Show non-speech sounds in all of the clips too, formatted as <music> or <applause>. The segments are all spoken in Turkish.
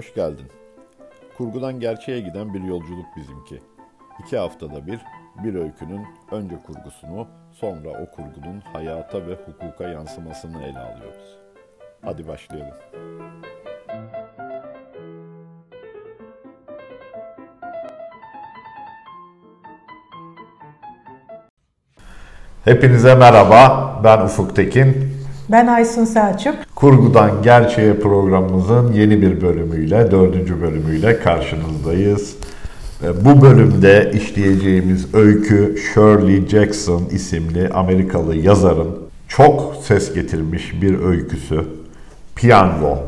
Hoş geldin. Kurgudan gerçeğe giden bir yolculuk bizimki. İki haftada bir, bir öykünün önce kurgusunu, sonra o kurgunun hayata ve hukuka yansımasını ele alıyoruz. Hadi başlayalım. Hepinize merhaba. Ben Ufuk Tekin. Ben Aysun Selçuk. Kurgudan Gerçeğe programımızın yeni bir bölümüyle, dördüncü bölümüyle karşınızdayız. Bu bölümde işleyeceğimiz öykü Shirley Jackson isimli Amerikalı yazarın çok ses getirmiş bir öyküsü. Piyango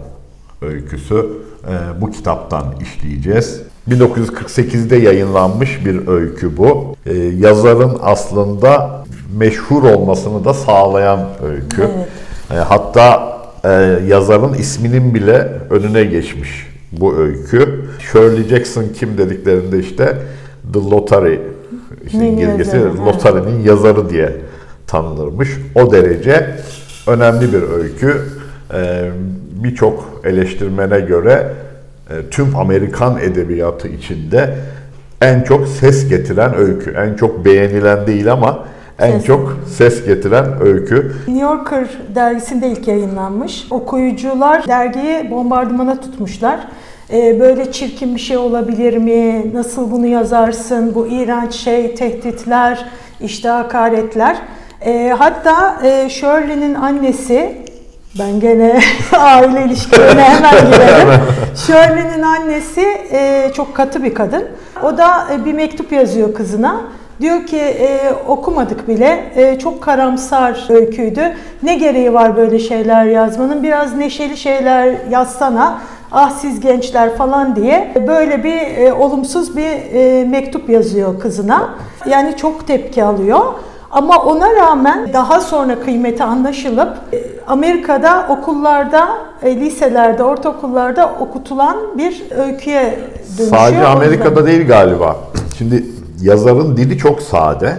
öyküsü. Ee, bu kitaptan işleyeceğiz. 1948'de yayınlanmış bir öykü bu. Ee, yazarın aslında meşhur olmasını da sağlayan öykü. Evet. E, hatta e, yazarın isminin bile önüne geçmiş bu öykü. Shirley Jackson kim dediklerinde işte The Lottery, işte İngilizcesi Lottery'nin yazarı diye tanınırmış. O derece önemli bir öykü. E, Birçok eleştirmene göre e, tüm Amerikan edebiyatı içinde en çok ses getiren öykü. En çok beğenilen değil ama en ses. çok ses getiren öykü. New Yorker dergisinde ilk yayınlanmış. Okuyucular dergiyi bombardımana tutmuşlar. Ee, böyle çirkin bir şey olabilir mi? Nasıl bunu yazarsın? Bu iğrenç şey, tehditler, işte hakaretler. Ee, hatta e, Shirley'nin annesi ben gene <laughs> aile ilişkilerine hemen girerim. Shirley'nin annesi e, çok katı bir kadın. O da e, bir mektup yazıyor kızına. Diyor ki e, okumadık bile. E, çok karamsar öyküydü. Ne gereği var böyle şeyler yazmanın? Biraz neşeli şeyler yazsana. Ah siz gençler falan diye böyle bir e, olumsuz bir e, mektup yazıyor kızına. Yani çok tepki alıyor. Ama ona rağmen daha sonra kıymeti anlaşılıp e, Amerika'da okullarda, e, liselerde, ortaokullarda okutulan bir öyküye dönüşüyor. Sadece Amerika'da değil galiba. Şimdi yazarın dili çok sade.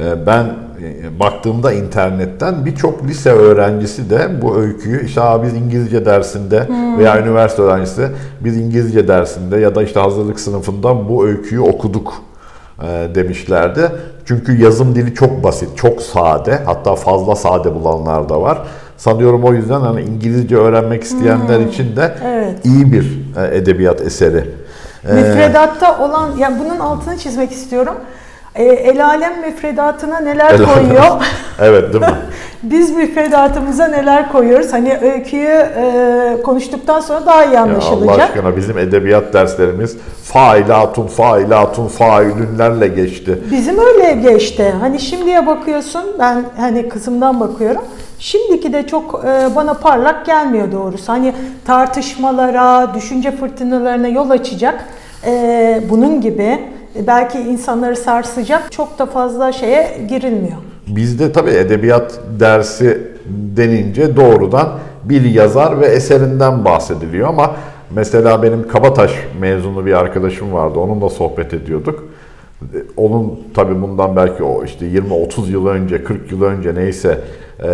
Ee, ben e, baktığımda internetten birçok lise öğrencisi de bu öyküyü işte biz İngilizce dersinde hmm. veya üniversite öğrencisi biz İngilizce dersinde ya da işte hazırlık sınıfında bu öyküyü okuduk e, demişlerdi. Çünkü yazım dili çok basit, çok sade. Hatta fazla sade bulanlar da var. Sanıyorum o yüzden hani İngilizce öğrenmek isteyenler hmm. için de evet. iyi bir e, edebiyat eseri Müfredatta olan, yani bunun altını çizmek istiyorum. E, el alem müfredatına neler el koyuyor? <laughs> evet değil <laughs> mi? Biz müfredatımıza neler koyuyoruz? Hani öyküyü e, konuştuktan sonra daha iyi anlaşılacak. Ya Allah aşkına bizim edebiyat derslerimiz failatun, failatun, failünlerle geçti. Bizim öyle geçti. Hani şimdiye bakıyorsun, ben hani kızımdan bakıyorum. Şimdiki de çok e, bana parlak gelmiyor doğrusu. Hani tartışmalara, düşünce fırtınalarına yol açacak e, bunun gibi belki insanları sarsacak çok da fazla şeye girilmiyor. Bizde tabii edebiyat dersi denince doğrudan bir yazar ve eserinden bahsediliyor ama mesela benim Kabataş mezunu bir arkadaşım vardı. Onunla sohbet ediyorduk. Onun tabii bundan belki o işte 20-30 yıl önce, 40 yıl önce neyse e,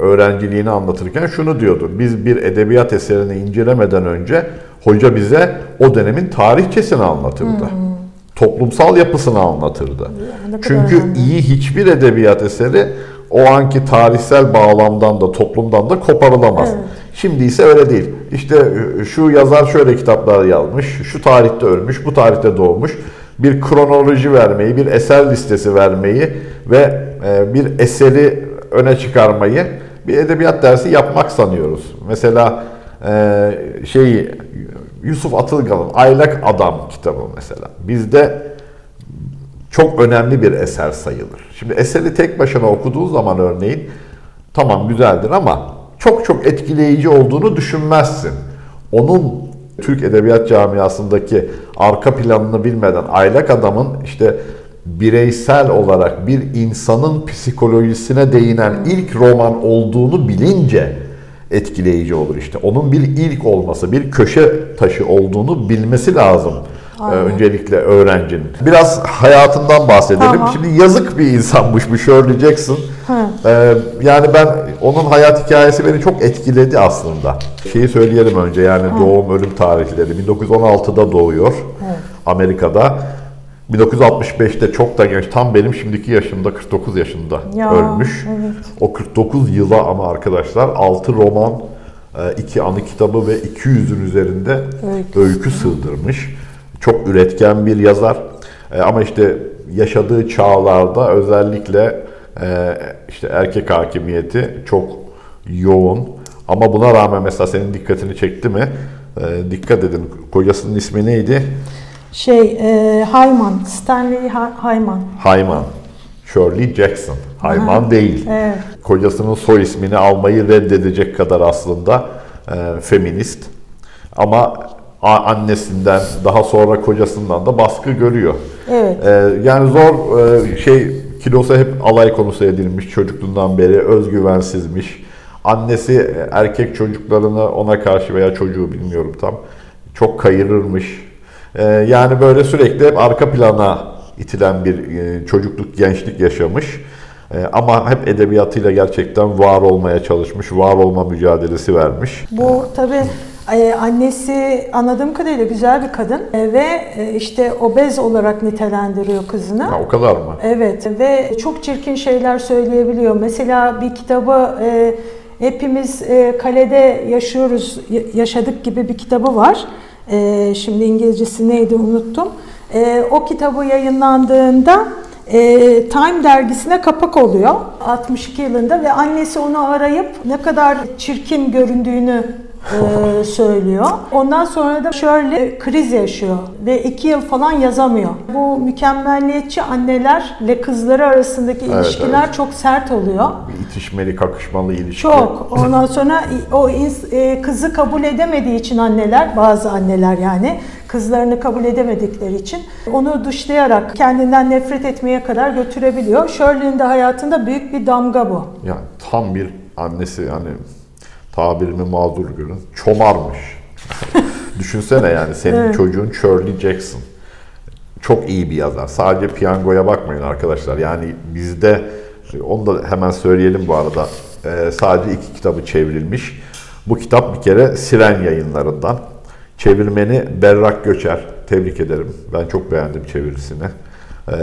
öğrenciliğini anlatırken şunu diyordu. Biz bir edebiyat eserini incelemeden önce hoca bize o dönemin tarihçesini anlatırdı. Hmm. Toplumsal yapısını anlatırdı. Çünkü iyi hiçbir edebiyat eseri o anki tarihsel bağlamdan da toplumdan da koparılamaz. Evet. Şimdi ise öyle değil. İşte e, şu yazar şöyle kitaplar yazmış, şu tarihte ölmüş, bu tarihte doğmuş. Bir kronoloji vermeyi, bir eser listesi vermeyi ve e, bir eseri öne çıkarmayı bir edebiyat dersi yapmak sanıyoruz. Mesela e, şeyi Yusuf Atılgan'ın Aylak Adam kitabı mesela. Bizde çok önemli bir eser sayılır. Şimdi eseri tek başına okuduğu zaman örneğin tamam güzeldir ama çok çok etkileyici olduğunu düşünmezsin. Onun Türk Edebiyat Camiası'ndaki arka planını bilmeden Aylak Adam'ın işte bireysel olarak bir insanın psikolojisine değinen ilk roman olduğunu bilince etkileyici olur işte. Onun bir ilk olması, bir köşe taşı olduğunu bilmesi lazım Ee, Aynen. öncelikle öğrencinin. Biraz hayatından bahsedelim. Tamam. Şimdi yazık bir insanmış bu Shirley Jackson. Ee, yani ben onun hayat hikayesi beni çok etkiledi aslında. Şeyi söyleyelim önce yani doğum ölüm tarihleri. 1916'da doğuyor Amerika'da. 1965'te çok da genç, tam benim şimdiki yaşımda 49 yaşında Ya, ölmüş. evet. O 49 yıla ama arkadaşlar 6 roman, 2 anı kitabı ve 200'ün üzerinde Öykü. öykü sığdırmış. Çok üretken bir yazar. E, Ama işte yaşadığı çağlarda özellikle e, işte erkek hakimiyeti çok yoğun. Ama buna rağmen mesela senin dikkatini çekti mi? E, Dikkat edin. Kocasının ismi neydi? Şey, e, Hayman, Stanley Ha- Hayman. Hayman. Shirley Jackson. Hayman değil. Evet. Kocasının soy ismini almayı reddedecek kadar aslında e, feminist. Ama annesinden daha sonra kocasından da baskı görüyor. Evet. E, yani zor e, şey kilosu hep alay konusu edilmiş çocukluğundan beri özgüvensizmiş. Annesi e, erkek çocuklarını ona karşı veya çocuğu bilmiyorum tam çok kayırırmış. E, yani böyle sürekli hep arka plana itilen bir e, çocukluk, gençlik yaşamış. E, ama hep edebiyatıyla gerçekten var olmaya çalışmış, var olma mücadelesi vermiş. Bu tabii e, annesi anladığım kadarıyla güzel bir kadın e, ve işte obez olarak nitelendiriyor kızını. Ha, o kadar mı? Evet ve çok çirkin şeyler söyleyebiliyor. Mesela bir kitabı hepimiz kalede yaşıyoruz, ya- yaşadık gibi bir kitabı var. E, şimdi İngilizcesi neydi unuttum. E, o kitabı yayınlandığında e, Time dergisine kapak oluyor 62 yılında ve annesi onu arayıp ne kadar çirkin göründüğünü e, söylüyor. Ondan sonra da şöyle kriz yaşıyor ve iki yıl falan yazamıyor. Bu mükemmelliyetçi annelerle kızları arasındaki Evet, ilişkiler evet. çok sert oluyor. Bir itişmeli, kakışmalı ilişki. Çok. Ondan sonra o ins- e, kızı kabul edemediği için anneler, bazı anneler yani kızlarını kabul edemedikleri için onu dışlayarak kendinden nefret etmeye kadar götürebiliyor. Shirley'nin de hayatında büyük bir damga bu. Yani tam bir annesi yani tabirimi mazur görün çomarmış. <laughs> Düşünsene yani senin Evet. çocuğun Shirley Jackson. Çok iyi bir yazar. Sadece piyangoya bakmayın arkadaşlar. Yani bizde onu da hemen söyleyelim bu arada. Ee, sadece iki kitabı çevrilmiş. Bu kitap bir kere Siren yayınlarından. Çevirmeni Berrak Göçer. Tebrik ederim. Ben çok beğendim çevirisini. Ee,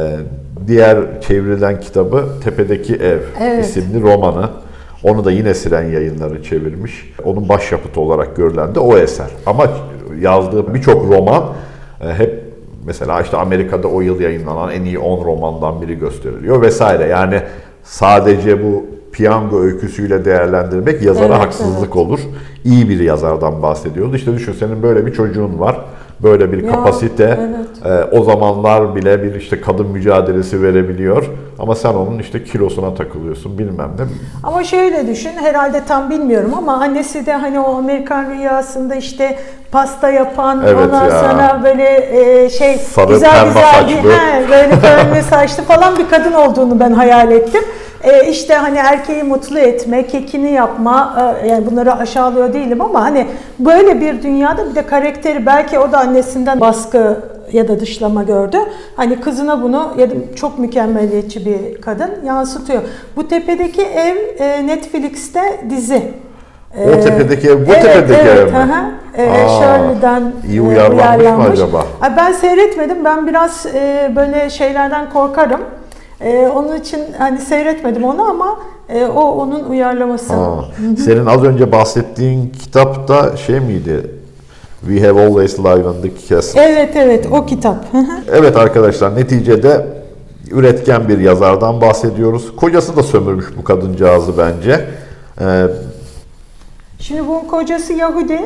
diğer çevrilen kitabı Tepedeki Ev Evet. isimli romanı. Onu da yine Siren yayınları çevirmiş. Onun başyapıtı olarak görülen de o eser. Ama yazdığı birçok roman e, hep mesela işte Amerika'da o yıl yayınlanan en iyi 10 romandan biri gösteriliyor vesaire. Yani sadece bu piyango öyküsüyle değerlendirmek yazara Evet, haksızlık olur. İyi bir yazardan bahsediyordu. İşte düşün senin böyle bir çocuğun var. Böyle bir Ya, kapasite. evet. e, o zamanlar bile bir işte kadın mücadelesi verebiliyor. Ama sen onun işte kilosuna takılıyorsun bilmem ne. Ama şöyle düşün, herhalde tam bilmiyorum ama annesi de hani o Amerikan rüyasında işte pasta yapan, Evet ondan ya. sonra böyle e, şey Sarı, güzel güzel bir, he, böyle <laughs> pembe saçlı falan bir kadın olduğunu ben hayal ettim. E, işte hani erkeği mutlu etme, kekini yapma, e, yani bunları aşağılıyor değilim ama hani böyle bir dünyada bir de karakteri belki o da annesinden baskı ya da dışlama gördü. Hani kızına bunu ya da çok mükemmeliyetçi bir kadın yansıtıyor. Bu tepedeki ev e, Netflix'te dizi. O tepedeki ev, bu evet, tepedeki evet, ev mi? hı. Ee, Shirley'den iyi e, uyarlanmış mı acaba? Ben seyretmedim. Ben biraz e, böyle şeylerden korkarım. E, onun için hani seyretmedim onu ama e, o onun uyarlaması. Ha, Senin az önce bahsettiğin kitapta şey miydi? We have always lived in the castle. Evet evet o kitap. Evet arkadaşlar neticede üretken bir yazardan bahsediyoruz. Kocası da sömürmüş bu kadıncağızı bence. Ee, Şimdi bunun kocası Yahudi.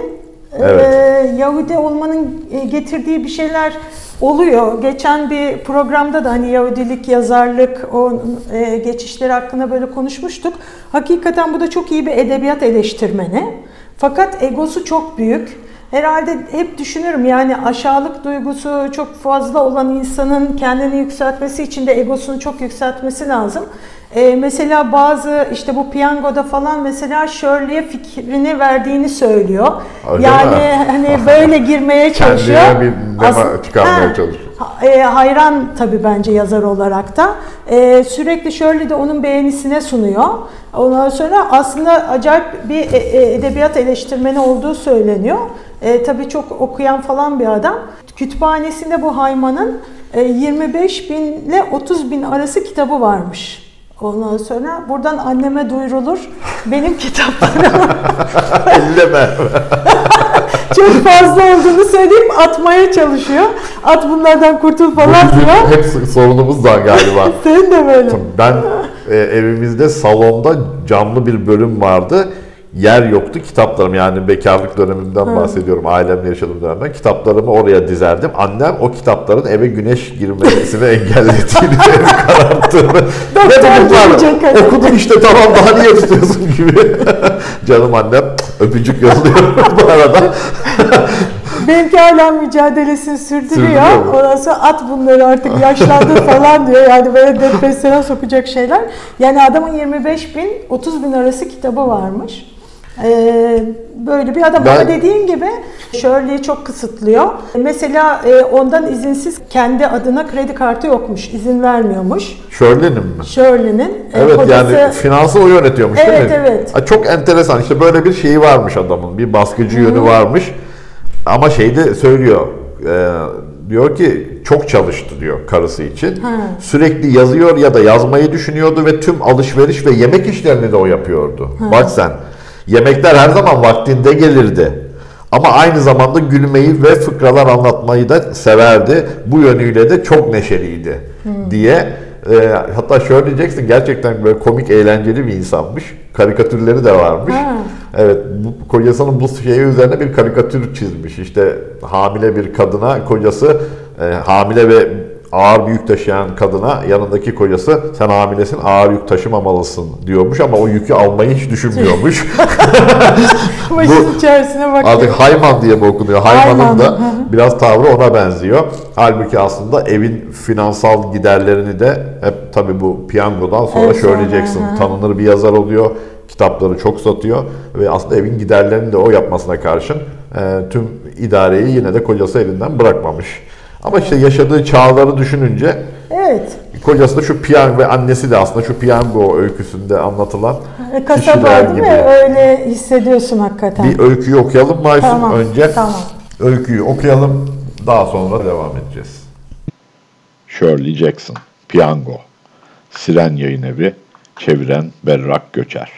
Evet. Ee, Yahudi olmanın e, getirdiği bir şeyler oluyor. Geçen bir programda da hani Yahudilik, yazarlık, o e, geçişleri hakkında böyle konuşmuştuk. Hakikaten bu da çok iyi bir edebiyat eleştirmeni. Fakat egosu çok büyük. Herhalde hep düşünürüm yani aşağılık duygusu çok fazla olan insanın kendini yükseltmesi için de egosunu çok yükseltmesi lazım. E, mesela bazı işte bu piyangoda falan mesela Shirley'e fikrini verdiğini söylüyor. Öyle yani mi? hani böyle girmeye <laughs> çalışıyor. Kendine bir çıkarmaya Ha, çalışıyor. e, hayran tabii bence yazar olarak da. E, sürekli Shirley de onun beğenisine sunuyor. Ondan sonra aslında acayip bir e- e- edebiyat eleştirmeni olduğu söyleniyor. E, tabii çok okuyan falan bir adam. Kütüphanesinde bu Hayman'ın e, 25 bin ile 30 bin arası kitabı varmış. Ondan sonra buradan anneme duyurulur. Benim <laughs> kitaplarım <laughs> Elleme. <laughs> çok fazla olduğunu söyleyip atmaya çalışıyor. At bunlardan kurtul falan diyor. hep sorunumuz da galiba. Senin de böyle. Ben e, evimizde salonda camlı bir bölüm vardı. Yer yoktu kitaplarım yani bekarlık dönemimden bahsediyorum ailemle yaşadığım dönemden kitaplarımı oraya dizerdim. Annem o kitapların eve güneş girmesini <laughs> engellediğini <laughs> evi kararttığını ne bunlar okudum işte tamam daha niye tutuyorsun gibi. <laughs> Canım annem öpücük yolluyorum bu arada. Benimki hala mücadelesini sürdürüyor. Sürdürüyor mu? Ondan sonra at bunları artık yaşlandı falan diyor. Yani böyle depresyona sokacak şeyler. Yani adamın 25 bin 30 bin arası kitabı varmış. Ee, böyle bir adam Ben- ama dediğin gibi Shirley'i çok kısıtlıyor. Mesela e, ondan izinsiz kendi adına kredi kartı yokmuş, izin vermiyormuş. Shirley'nin mi? Shirley'nin e, Evet kocası- yani finansı o yönetiyormuş değil Evet, mi? evet. Ha, Çok enteresan işte böyle bir şeyi varmış adamın bir baskıcı yönü varmış ama şey de söylüyor e, diyor ki çok çalıştı diyor karısı için. Sürekli yazıyor ya da yazmayı düşünüyordu ve tüm alışveriş ve yemek işlerini de o yapıyordu. Bak sen yemekler her zaman vaktinde gelirdi. Ama aynı zamanda gülmeyi ve fıkralar anlatmayı da severdi. Bu yönüyle de çok neşeliydi diye. e, hatta şöyle diyeceksin gerçekten böyle komik eğlenceli bir insanmış. Karikatürleri de varmış. Ha. Evet bu, kocasının bu şeyi üzerine bir karikatür çizmiş. İşte hamile bir kadına kocası e, hamile ve ağır bir yük taşıyan kadına yanındaki kocası sen hamilesin ağır yük taşımamalısın diyormuş ama o yükü almayı hiç düşünmüyormuş. <laughs> başın içerisine bakıyor. Artık Hayman diye mi okunuyor? Hayman'ın Hayman, da biraz tavrı ona benziyor. Halbuki aslında evin finansal giderlerini de hep tabii bu piyangodan sonra Evet, sonra, hı hı. Tanınır bir yazar oluyor. Kitapları çok satıyor ve aslında evin giderlerini de o yapmasına karşın tüm idareyi yine de kocası elinden bırakmamış. Ama işte yaşadığı çağları düşününce Evet. kocası da şu piyango ve annesi de aslında şu piyango öyküsünde anlatılan E, Kasaba kişiler gibi. mi? Öyle hissediyorsun hakikaten. Bir öyküyü okuyalım mı Aysun? Tamam, Önce tamam. öyküyü okuyalım. Daha sonra devam edeceğiz. Shirley Jackson, Piyango, Siren Yayın Evi, çeviren Berrak Göçer.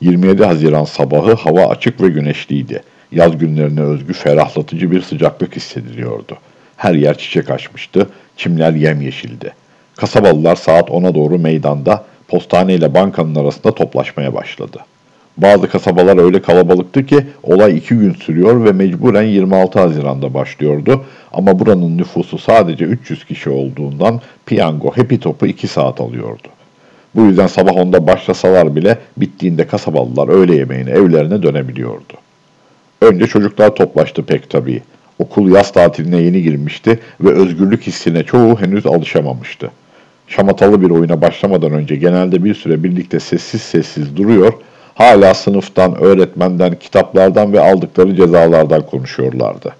27 Haziran sabahı hava açık ve güneşliydi. Yaz günlerine özgü ferahlatıcı bir sıcaklık hissediliyordu. Her yer çiçek açmıştı, çimler yemyeşildi. Kasabalılar saat 10'a doğru meydanda postane ile bankanın arasında toplaşmaya başladı. Bazı kasabalar öyle kalabalıktı ki olay iki gün sürüyor ve mecburen 26 Haziran'da başlıyordu. Ama buranın nüfusu sadece 300 kişi olduğundan piyango Happy Top'u 2 saat alıyordu. Bu yüzden sabah 10'da başlasalar bile bittiğinde kasabalılar öğle yemeğine evlerine dönebiliyordu. Önce çocuklar toplaştı pek tabii. Okul yaz tatiline yeni girmişti ve özgürlük hissine çoğu henüz alışamamıştı. Şamatalı bir oyuna başlamadan önce genelde bir süre birlikte sessiz sessiz duruyor, hala sınıftan, öğretmenden, kitaplardan ve aldıkları cezalardan konuşuyorlardı.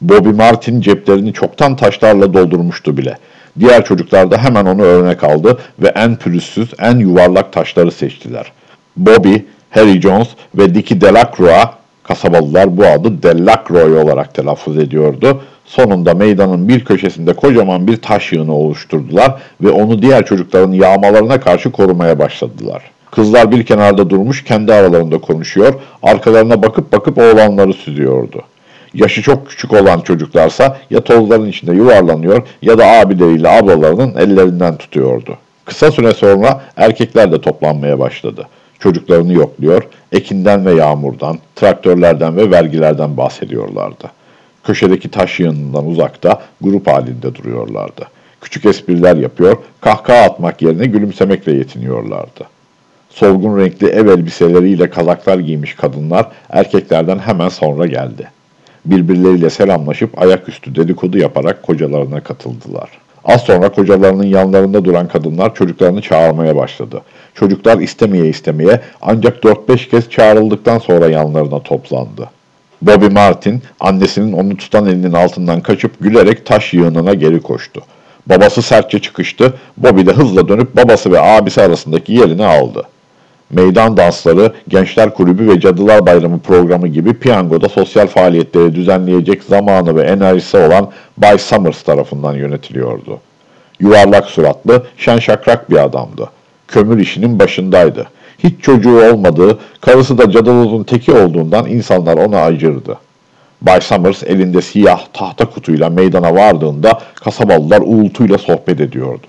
Bobby Martin ceplerini çoktan taşlarla doldurmuştu bile. Diğer çocuklar da hemen onu örnek aldı ve en pürüzsüz, en yuvarlak taşları seçtiler. Bobby, Harry Jones ve Dickie Delacroix, kasabalılar bu adı Delacroix olarak telaffuz ediyordu. Sonunda meydanın bir köşesinde kocaman bir taş yığını oluşturdular ve onu diğer çocukların yağmalarına karşı korumaya başladılar. Kızlar bir kenarda durmuş kendi aralarında konuşuyor, arkalarına bakıp bakıp oğlanları süzüyordu. Yaşı çok küçük olan çocuklarsa ya tozların içinde yuvarlanıyor ya da abileriyle ablalarının ellerinden tutuyordu. Kısa süre sonra erkekler de toplanmaya başladı. Çocuklarını yokluyor, ekinden ve yağmurdan, traktörlerden ve vergilerden bahsediyorlardı. Köşedeki taş yığınından uzakta grup halinde duruyorlardı. Küçük espriler yapıyor, kahkaha atmak yerine gülümsemekle yetiniyorlardı. Solgun renkli ev elbiseleriyle kazaklar giymiş kadınlar erkeklerden hemen sonra geldi. Birbirleriyle selamlaşıp ayaküstü dedikodu yaparak kocalarına katıldılar. Az sonra kocalarının yanlarında duran kadınlar çocuklarını çağırmaya başladı. Çocuklar istemeye istemeye ancak 4-5 kez çağrıldıktan sonra yanlarına toplandı. Bobby Martin annesinin onu tutan elinin altından kaçıp gülerek taş yığınına geri koştu. Babası sertçe çıkıştı. Bobby de hızla dönüp babası ve abisi arasındaki yerini aldı. Meydan dansları, gençler kulübü ve cadılar bayramı programı gibi piyangoda sosyal faaliyetleri düzenleyecek zamanı ve enerjisi olan Bay Summers tarafından yönetiliyordu. Yuvarlak suratlı, şen şakrak bir adamdı. Kömür işinin başındaydı. Hiç çocuğu olmadığı, karısı da cadılozun teki olduğundan insanlar ona acırdı. Bay Summers elinde siyah tahta kutuyla meydana vardığında kasabalılar uğultuyla sohbet ediyordu.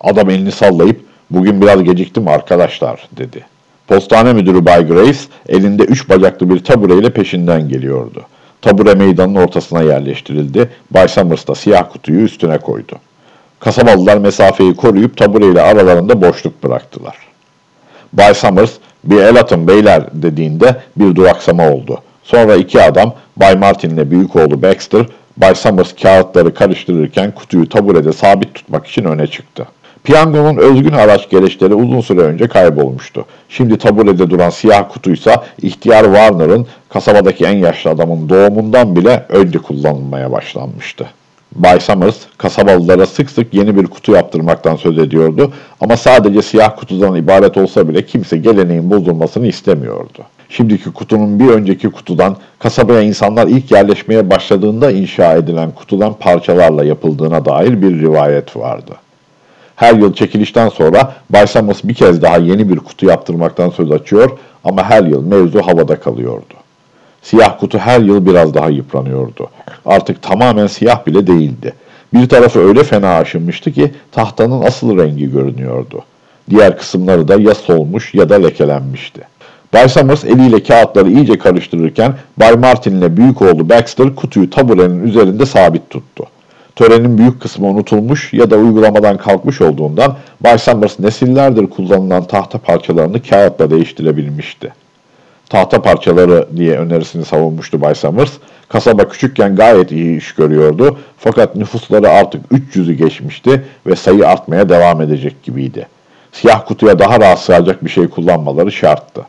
Adam elini sallayıp bugün biraz geciktim arkadaşlar dedi. Postane müdürü Bay Grace elinde üç bacaklı bir tabureyle peşinden geliyordu. Tabure meydanın ortasına yerleştirildi. Bay Summers da siyah kutuyu üstüne koydu. Kasabalılar mesafeyi koruyup tabureyle aralarında boşluk bıraktılar. Bay Summers bir el atın beyler dediğinde bir duraksama oldu. Sonra iki adam Bay Martin ile büyük oğlu Baxter, Bay Summers kağıtları karıştırırken kutuyu taburede sabit tutmak için öne çıktı. Piyangonun özgün araç gereçleri uzun süre önce kaybolmuştu. Şimdi taburede duran siyah kutuysa ihtiyar Warner'ın kasabadaki en yaşlı adamın doğumundan bile önce kullanılmaya başlanmıştı. Bay Summers, kasabalılara sık sık yeni bir kutu yaptırmaktan söz ediyordu ama sadece siyah kutudan ibaret olsa bile kimse geleneğin bozulmasını istemiyordu. Şimdiki kutunun bir önceki kutudan, kasabaya insanlar ilk yerleşmeye başladığında inşa edilen kutudan parçalarla yapıldığına dair bir rivayet vardı. Her yıl çekilişten sonra Bay Summers bir kez daha yeni bir kutu yaptırmaktan söz açıyor ama her yıl mevzu havada kalıyordu. Siyah kutu her yıl biraz daha yıpranıyordu. Artık tamamen siyah bile değildi. Bir tarafı öyle fena aşınmıştı ki tahtanın asıl rengi görünüyordu. Diğer kısımları da ya solmuş ya da lekelenmişti. Bay Summers eliyle kağıtları iyice karıştırırken Bay Martin ile büyük oğlu Baxter kutuyu taburenin üzerinde sabit tuttu. Törenin büyük kısmı unutulmuş ya da uygulamadan kalkmış olduğundan Bay Summers nesillerdir kullanılan tahta parçalarını kağıtla değiştirebilmişti. Tahta parçaları diye önerisini savunmuştu Bay Summers. Kasaba küçükken gayet iyi iş görüyordu fakat nüfusları artık 300'ü geçmişti ve sayı artmaya devam edecek gibiydi. Siyah kutuya daha rahat sığacak bir şey kullanmaları şarttı.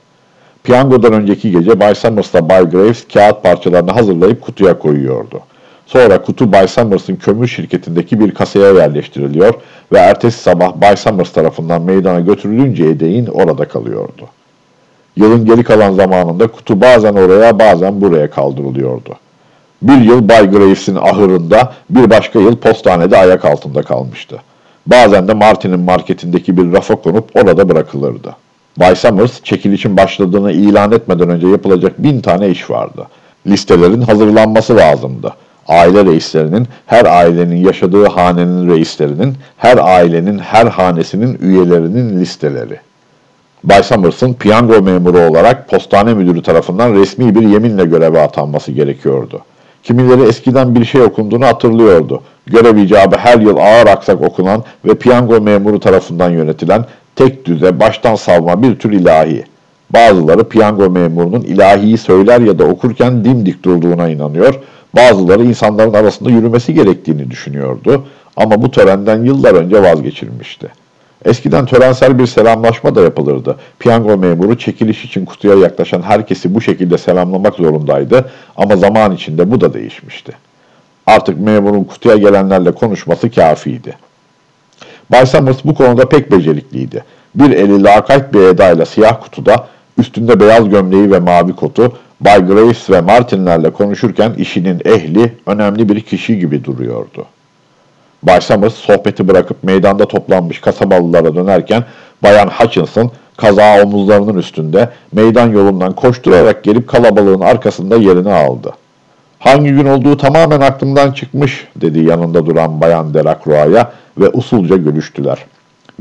Piyangodan önceki gece Bay Summers'la Bay Graves kağıt parçalarını hazırlayıp kutuya koyuyordu. Sonra kutu Bay Summers'ın kömür şirketindeki bir kasaya yerleştiriliyor ve ertesi sabah Bay Summers tarafından meydana götürülünceye değin orada kalıyordu. Yılın geri kalan zamanında kutu bazen oraya bazen buraya kaldırılıyordu. Bir yıl Bay Graves'in ahırında, bir başka yıl postanede ayak altında kalmıştı. Bazen de Martin'in marketindeki bir rafa konup orada bırakılırdı. Bay Summers, çekilişin başladığını ilan etmeden önce yapılacak bin tane iş vardı. Listelerin hazırlanması lazımdı. Aile reislerinin, her ailenin yaşadığı hanenin reislerinin, her ailenin her hanesinin üyelerinin listeleri. Bay Summers'ın piyango memuru olarak postane müdürü tarafından resmi bir yeminle göreve atanması gerekiyordu. Kimileri eskiden bir şey okunduğunu hatırlıyordu. Görev icabı her yıl ağır aksak okunan ve piyango memuru tarafından yönetilen tek düze baştan savma bir tür ilahi. Bazıları piyango memurunun ilahiyi söyler ya da okurken dimdik durduğuna inanıyor, bazıları insanların arasında yürümesi gerektiğini düşünüyordu ama bu törenden yıllar önce vazgeçilmişti. Eskiden törensel bir selamlaşma da yapılırdı. Piyango memuru çekiliş için kutuya yaklaşan herkesi bu şekilde selamlamak zorundaydı ama zaman içinde bu da değişmişti. Artık memurun kutuya gelenlerle konuşması kafiydi. Bay Summers bu konuda pek becerikliydi. Bir eli lakayt bir edayla siyah kutuda, üstünde beyaz gömleği ve mavi kotu, Bay Graves ve Martinlerle konuşurken işinin ehli, önemli bir kişi gibi duruyordu. Bay sohbeti bırakıp meydanda toplanmış kasabalılara dönerken Bayan Hutchinson kazağı omuzlarının üstünde meydan yolundan koşturarak gelip kalabalığın arkasında yerini aldı. Hangi gün olduğu tamamen aklımdan çıkmış dedi yanında duran Bayan Delacroix'a ve usulca görüştüler.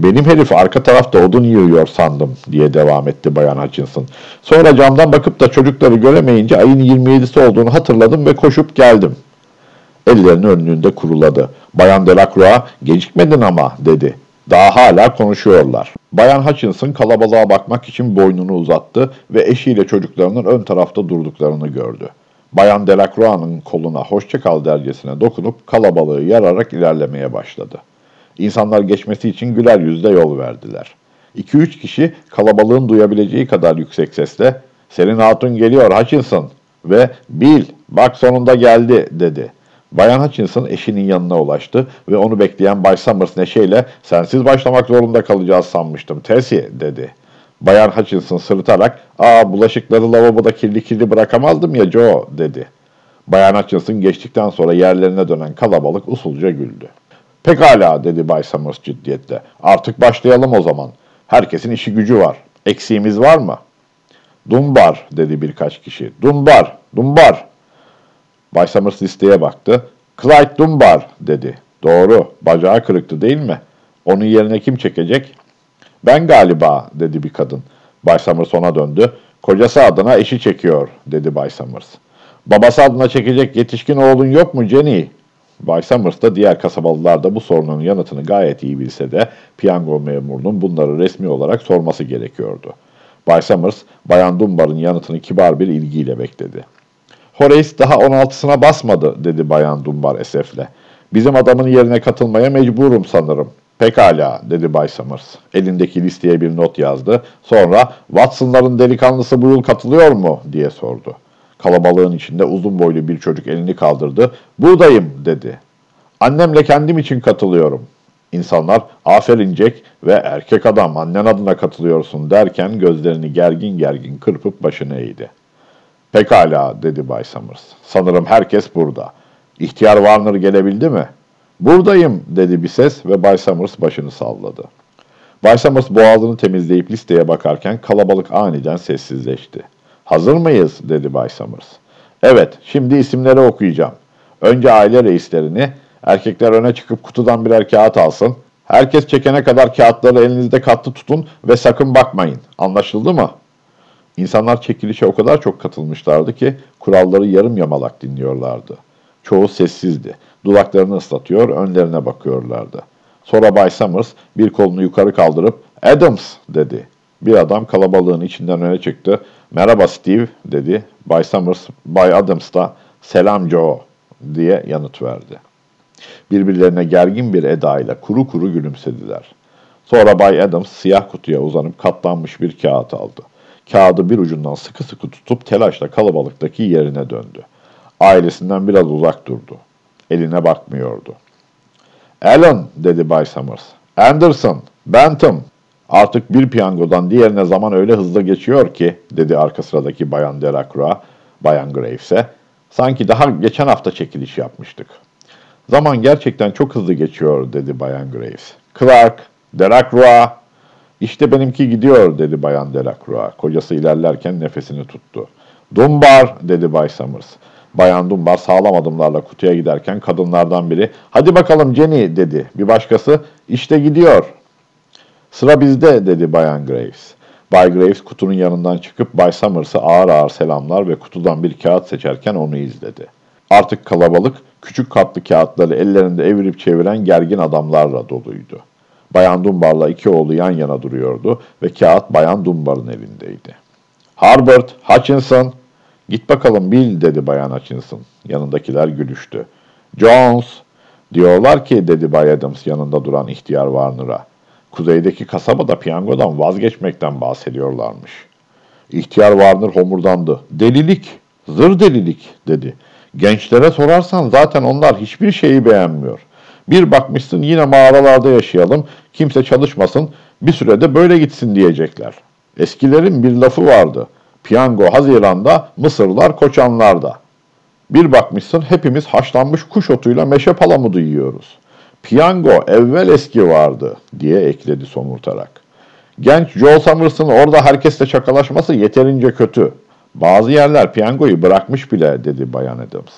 Benim herif arka tarafta odun yığıyor sandım diye devam etti Bayan Hutchinson. Sonra camdan bakıp da çocukları göremeyince ayın 27'si olduğunu hatırladım ve koşup geldim. Ellerini önlüğünde kuruladı. Bayan Delacroix gecikmedin ama dedi. Daha hala konuşuyorlar. Bayan Hutchinson kalabalığa bakmak için boynunu uzattı ve eşiyle çocuklarının ön tarafta durduklarını gördü. Bayan Delacroix'ın koluna hoşçakal dercesine dokunup kalabalığı yararak ilerlemeye başladı. İnsanlar geçmesi için güler yüzle yol verdiler. 2-3 kişi kalabalığın duyabileceği kadar yüksek sesle ''Senin hatun geliyor Hutchinson'' ve ''Bil, bak sonunda geldi'' dedi. Bayan Hutchinson eşinin yanına ulaştı ve onu bekleyen Bay Summers neşeyle ''Sensiz başlamak zorunda kalacağız sanmıştım Tessie'' dedi. Bayan Hutchinson sırıtarak ''Aa bulaşıkları lavaboda kirli kirli bırakamazdım ya Joe'' dedi. Bayan Hutchinson geçtikten sonra yerlerine dönen kalabalık usulca güldü. ''Pekala'' dedi Bay Summers ciddiyetle. ''Artık başlayalım o zaman. Herkesin işi gücü var. Eksiğimiz var mı?'' ''Dumbar'' dedi birkaç kişi. ''Dumbar, Dumbar.'' Bay Summers listeye baktı. ''Clyde Dumbar'' dedi. ''Doğru, bacağı kırıktı değil mi? Onun yerine kim çekecek?'' ''Ben galiba'' dedi bir kadın. Bay Summers ona döndü. ''Kocası adına eşi çekiyor'' dedi Bay Summers. ''Babası adına çekecek yetişkin oğlun yok mu Jenny?'' Bay Summers da diğer kasabalılar da bu sorunun yanıtını gayet iyi bilse de piyango memurunun bunları resmi olarak sorması gerekiyordu. Bay Summers, Bayan Dunbar'ın yanıtını kibar bir ilgiyle bekledi. Horace daha 16'sına basmadı dedi Bayan Dunbar esefle. Bizim adamın yerine katılmaya mecburum sanırım. Pekala dedi Bay Summers. Elindeki listeye bir not yazdı. Sonra Watson'ların delikanlısı yıl katılıyor mu diye sordu. Kalabalığın içinde uzun boylu bir çocuk elini kaldırdı. Buradayım dedi. Annemle kendim için katılıyorum. İnsanlar aferin Jack ve erkek adam annen adına katılıyorsun derken gözlerini gergin gergin kırpıp başını eğdi. Pekala dedi Bay Summers. Sanırım herkes burada. İhtiyar Warner gelebildi mi? Buradayım dedi bir ses ve Bay Summers başını salladı. Bay Summers boğazını temizleyip listeye bakarken kalabalık aniden sessizleşti. Hazır mıyız dedi Bay Summers. Evet şimdi isimleri okuyacağım. Önce aile reislerini, erkekler öne çıkıp kutudan birer kağıt alsın. Herkes çekene kadar kağıtları elinizde katlı tutun ve sakın bakmayın. Anlaşıldı mı? İnsanlar çekilişe o kadar çok katılmışlardı ki kuralları yarım yamalak dinliyorlardı. Çoğu sessizdi. Dudaklarını ıslatıyor, önlerine bakıyorlardı. Sonra Bay Summers bir kolunu yukarı kaldırıp Adams dedi. Bir adam kalabalığın içinden öne çıktı. Merhaba Steve dedi. Bay Summers, Bay Adams da selam Joe diye yanıt verdi. Birbirlerine gergin bir edayla kuru kuru gülümsediler. Sonra Bay Adams siyah kutuya uzanıp katlanmış bir kağıt aldı. Kağıdı bir ucundan sıkı sıkı tutup telaşla kalabalıktaki yerine döndü. Ailesinden biraz uzak durdu. Eline bakmıyordu. Alan dedi Bay Summers. Anderson, Bentham. Artık bir piyangodan diğerine zaman öyle hızlı geçiyor ki dedi arka sıradaki Bayan Delacroix, Bayan Graves'e. Sanki daha geçen hafta çekiliş yapmıştık. Zaman gerçekten çok hızlı geçiyor dedi Bayan Graves. Clark, Delacroix. İşte benimki gidiyor dedi Bayan Delacroix. Kocası ilerlerken nefesini tuttu. Dumbar dedi Bay Summers. Bayan Dumbar sağlam adımlarla kutuya giderken kadınlardan biri ''Hadi bakalım Jenny'' dedi. Bir başkası ''İşte gidiyor'' ''Sıra bizde'' dedi Bayan Graves. Bay Graves kutunun yanından çıkıp Bay Summers'a ağır ağır selamlar ve kutudan bir kağıt seçerken onu izledi. Artık kalabalık küçük katlı kağıtları ellerinde evirip çeviren gergin adamlarla doluydu. Bayan Dunbar'la iki oğlu yan yana duruyordu ve kağıt Bayan Dunbar'ın elindeydi. Harbert, Hutchinson, git bakalım Bill dedi Bayan Hutchinson. Yanındakiler gülüştü. Jones, diyorlar ki dedi Bay Adams yanında duran ihtiyar Warner'a. Kuzeydeki kasabada piyangodan vazgeçmekten bahsediyorlarmış. İhtiyar Warner homurdandı. Delilik, zır delilik dedi. Gençlere sorarsan zaten onlar hiçbir şeyi beğenmiyor. Bir bakmışsın yine mağaralarda yaşayalım, kimse çalışmasın, bir sürede böyle gitsin diyecekler. Eskilerin bir lafı vardı. Piyango Haziran'da, Mısırlar Koçanlar'da. Bir bakmışsın hepimiz haşlanmış kuş otuyla meşe palamudu yiyoruz. Piyango evvel eski vardı diye ekledi somurtarak. Genç Joel Summers'ın orada herkesle çakalaşması yeterince kötü. Bazı yerler piyangoyu bırakmış bile dedi Bayan Adams.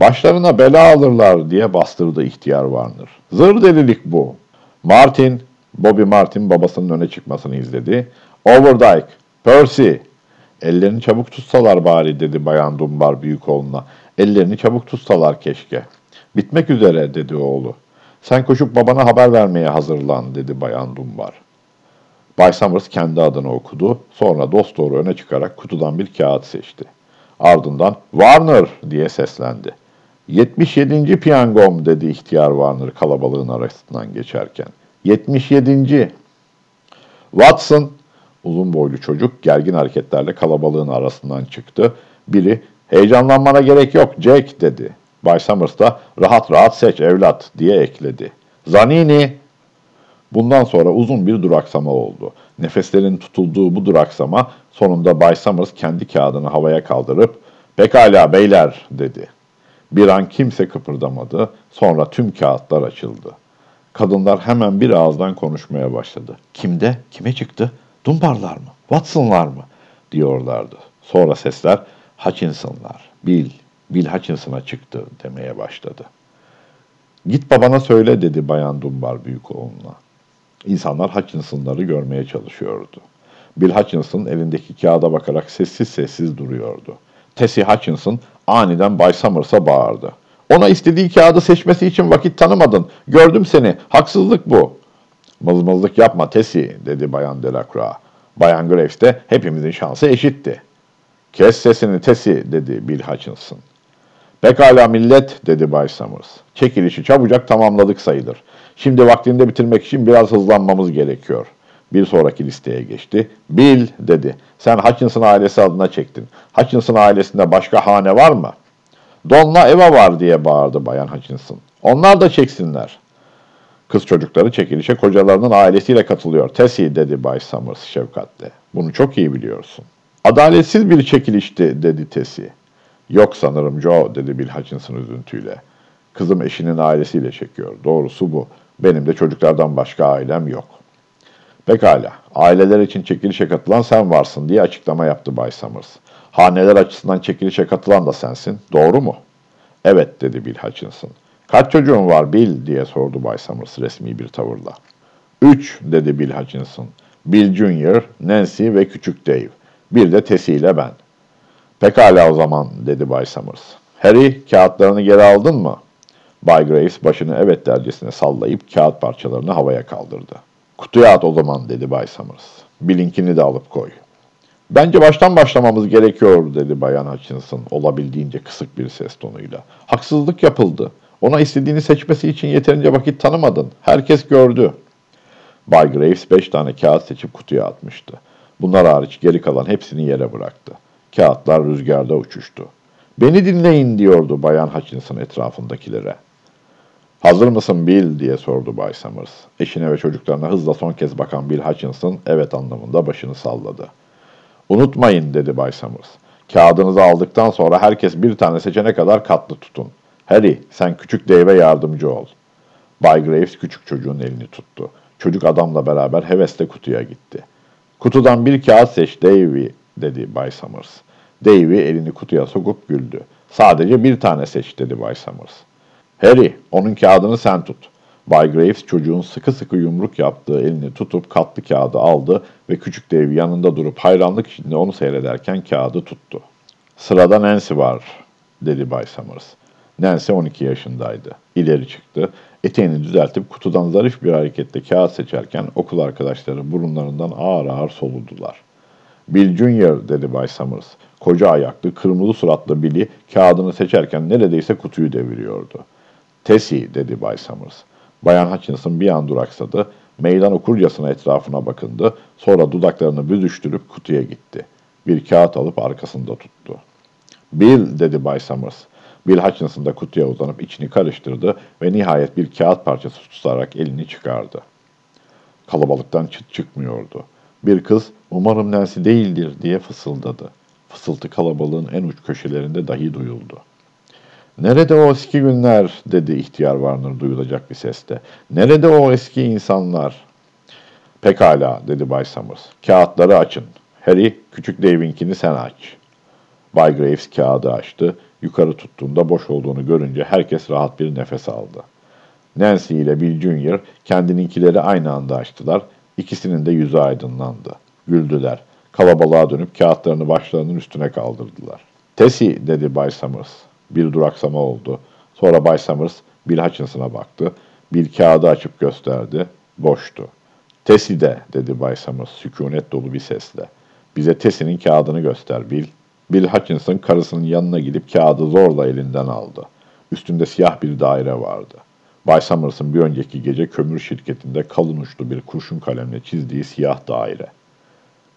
Başlarına bela alırlar diye bastırdı ihtiyar Warner. Zır delilik bu. Martin, Bobby Martin babasının öne çıkmasını izledi. Overdyke, Percy. Ellerini çabuk tutsalar bari dedi Bayan Dumbar büyük oğluna. Ellerini çabuk tutsalar keşke. Bitmek üzere dedi oğlu. Sen koşup babana haber vermeye hazırlan dedi Bayan Dumbar. Bay Summers kendi adını okudu. Sonra dosdoğru öne çıkarak kutudan bir kağıt seçti. Ardından Warner diye seslendi. 77. piyangom dedi ihtiyar Warner kalabalığın arasından geçerken. 77. Watson, uzun boylu çocuk gergin hareketlerle kalabalığın arasından çıktı. Biri, heyecanlanmana gerek yok Jack dedi. Bay Summers da rahat rahat seç evlat diye ekledi. Zanini! Bundan sonra uzun bir duraksama oldu. Nefeslerin tutulduğu bu duraksama sonunda Bay Summers kendi kağıdını havaya kaldırıp pekala beyler dedi. Bir an kimse kıpırdamadı. Sonra tüm kağıtlar açıldı. Kadınlar hemen bir ağızdan konuşmaya başladı. Kimde? Kime çıktı? Dunbarlar mı? Watson'lar mı? diyorlardı. Sonra sesler Hutchinson'lar, Bill, Bill Hutchinson'a çıktı demeye başladı. Git babana söyle dedi Bayan Dunbar büyük oğluna. İnsanlar Hutchinson'ları görmeye çalışıyordu. Bill Hutchinson elindeki kağıda bakarak sessiz sessiz duruyordu. Tessie Hutchinson aniden Bay Summers'a bağırdı. Ona istediği kağıdı seçmesi için vakit tanımadın. Gördüm seni. Haksızlık bu. Mızmızlık yapma Tessie dedi Bayan Delacroix. Bayan Graves de hepimizin şansı eşitti. Kes sesini Tessie dedi Bill Hutchinson. Pekala millet dedi Bay Summers. Çekilişi çabucak tamamladık sayılır. Şimdi vaktinde bitirmek için biraz hızlanmamız gerekiyor. Bir sonraki listeye geçti. Bill dedi. Sen Hutchinson ailesi adına çektin. Hutchinson ailesinde başka hane var mı? Don'la Eva var diye bağırdı Bayan Hutchinson. Onlar da çeksinler. Kız çocukları çekilişe kocalarının ailesiyle katılıyor. Tessie dedi Bay Summers şefkatle. Bunu çok iyi biliyorsun. Adaletsiz bir çekilişti dedi Tessie. Yok sanırım Joe dedi Bill Hutchinson üzüntüyle. Kızım eşinin ailesiyle çekiyor. Doğrusu bu. Benim de çocuklardan başka ailem yok. Pekala. Aileler için çekilişe katılan sen varsın diye açıklama yaptı Bay Summers. Haneler açısından çekilişe katılan da sensin. Doğru mu? Evet dedi Bill Hutchinson. Kaç çocuğun var Bill diye sordu Bay Summers resmi bir tavırla. Üç dedi Bill Hutchinson. Bill Junior, Nancy ve küçük Dave. Bir de Tessie ile ben. Pekala o zaman dedi Bay Summers. Harry kağıtlarını geri aldın mı? Bay Graves başını evet dercesine sallayıp kağıt parçalarını havaya kaldırdı. Kutuya at o zaman dedi Bay Summers. Bill'inkini de alıp koy. Bence baştan başlamamız gerekiyor dedi Bayan Hutchinson olabildiğince kısık bir ses tonuyla. Haksızlık yapıldı. Ona istediğini seçmesi için yeterince vakit tanımadın. Herkes gördü. Bay Graves beş tane kağıt seçip kutuya atmıştı. Bunlar hariç geri kalan hepsini yere bıraktı. Kağıtlar rüzgarda uçuştu. Beni dinleyin diyordu Bayan Hutchinson etrafındakilere. Hazır mısın Bill diye sordu Bay Summers. Eşine ve çocuklarına hızla son kez bakan Bill Hutchinson evet anlamında başını salladı. Unutmayın dedi Bay Summers. Kağıdınızı aldıktan sonra herkes bir tane seçene kadar katlı tutun. Harry sen küçük Dave'e yardımcı ol. Bay Graves küçük çocuğun elini tuttu. Çocuk adamla beraber hevesle kutuya gitti. Kutudan bir kağıt seç Davey dedi Bay Summers. Davey elini kutuya sokup güldü. Sadece bir tane seç dedi Bay Summers. Harry, onun kağıdını sen tut. Bay Graves çocuğun sıkı sıkı yumruk yaptığı elini tutup katlı kağıdı aldı ve küçük dev yanında durup hayranlık içinde onu seyrederken kağıdı tuttu. Sırada Nancy var, dedi Bay Summers. Nancy 12 yaşındaydı. İleri çıktı. Eteğini düzeltip kutudan zarif bir hareketle kağıt seçerken okul arkadaşları burunlarından ağır ağır soludular. Bill Junior dedi Bay Summers. Koca ayaklı, kırmızı suratlı Billy kağıdını seçerken neredeyse kutuyu deviriyordu. Tessie dedi Bay Summers. Bayan Hutchinson bir an duraksadı. Meydan okurcasına etrafına bakındı. Sonra dudaklarını büzüştürüp kutuya gitti. Bir kağıt alıp arkasında tuttu. Bill dedi Bay Summers. Bill Hutchinson da kutuya uzanıp içini karıştırdı ve nihayet bir kağıt parçası tutarak elini çıkardı. Kalabalıktan çıt çıkmıyordu. Bir kız umarım Nancy değildir diye fısıldadı. Fısıltı kalabalığın en uç köşelerinde dahi duyuldu. Nerede o eski günler dedi ihtiyar Warner duyulacak bir sesle. Nerede o eski insanlar? Pekala dedi Bay Summers. Kağıtları açın. Harry küçük Dave'inkini sen aç. Bay Graves kağıdı açtı. Yukarı tuttuğunda boş olduğunu görünce herkes rahat bir nefes aldı. Nancy ile Bill Junior kendininkileri aynı anda açtılar. İkisinin de yüzü aydınlandı. Güldüler. Kalabalığa dönüp kağıtlarını başlarının üstüne kaldırdılar. Tessie dedi Bay Summers. Bir duraksama oldu. Sonra Bay Summers Bill Hutchinson'a baktı. Bir kağıdı açıp gösterdi. Boştu. Tessie de dedi Bay Summers sükunet dolu bir sesle. Bize Tessie'nin kağıdını göster Bill. Bill Hutchinson karısının yanına gidip kağıdı zorla elinden aldı. Üstünde siyah bir daire vardı. Bay Summers'ın bir önceki gece kömür şirketinde kalın uçlu bir kurşun kalemle çizdiği siyah daire.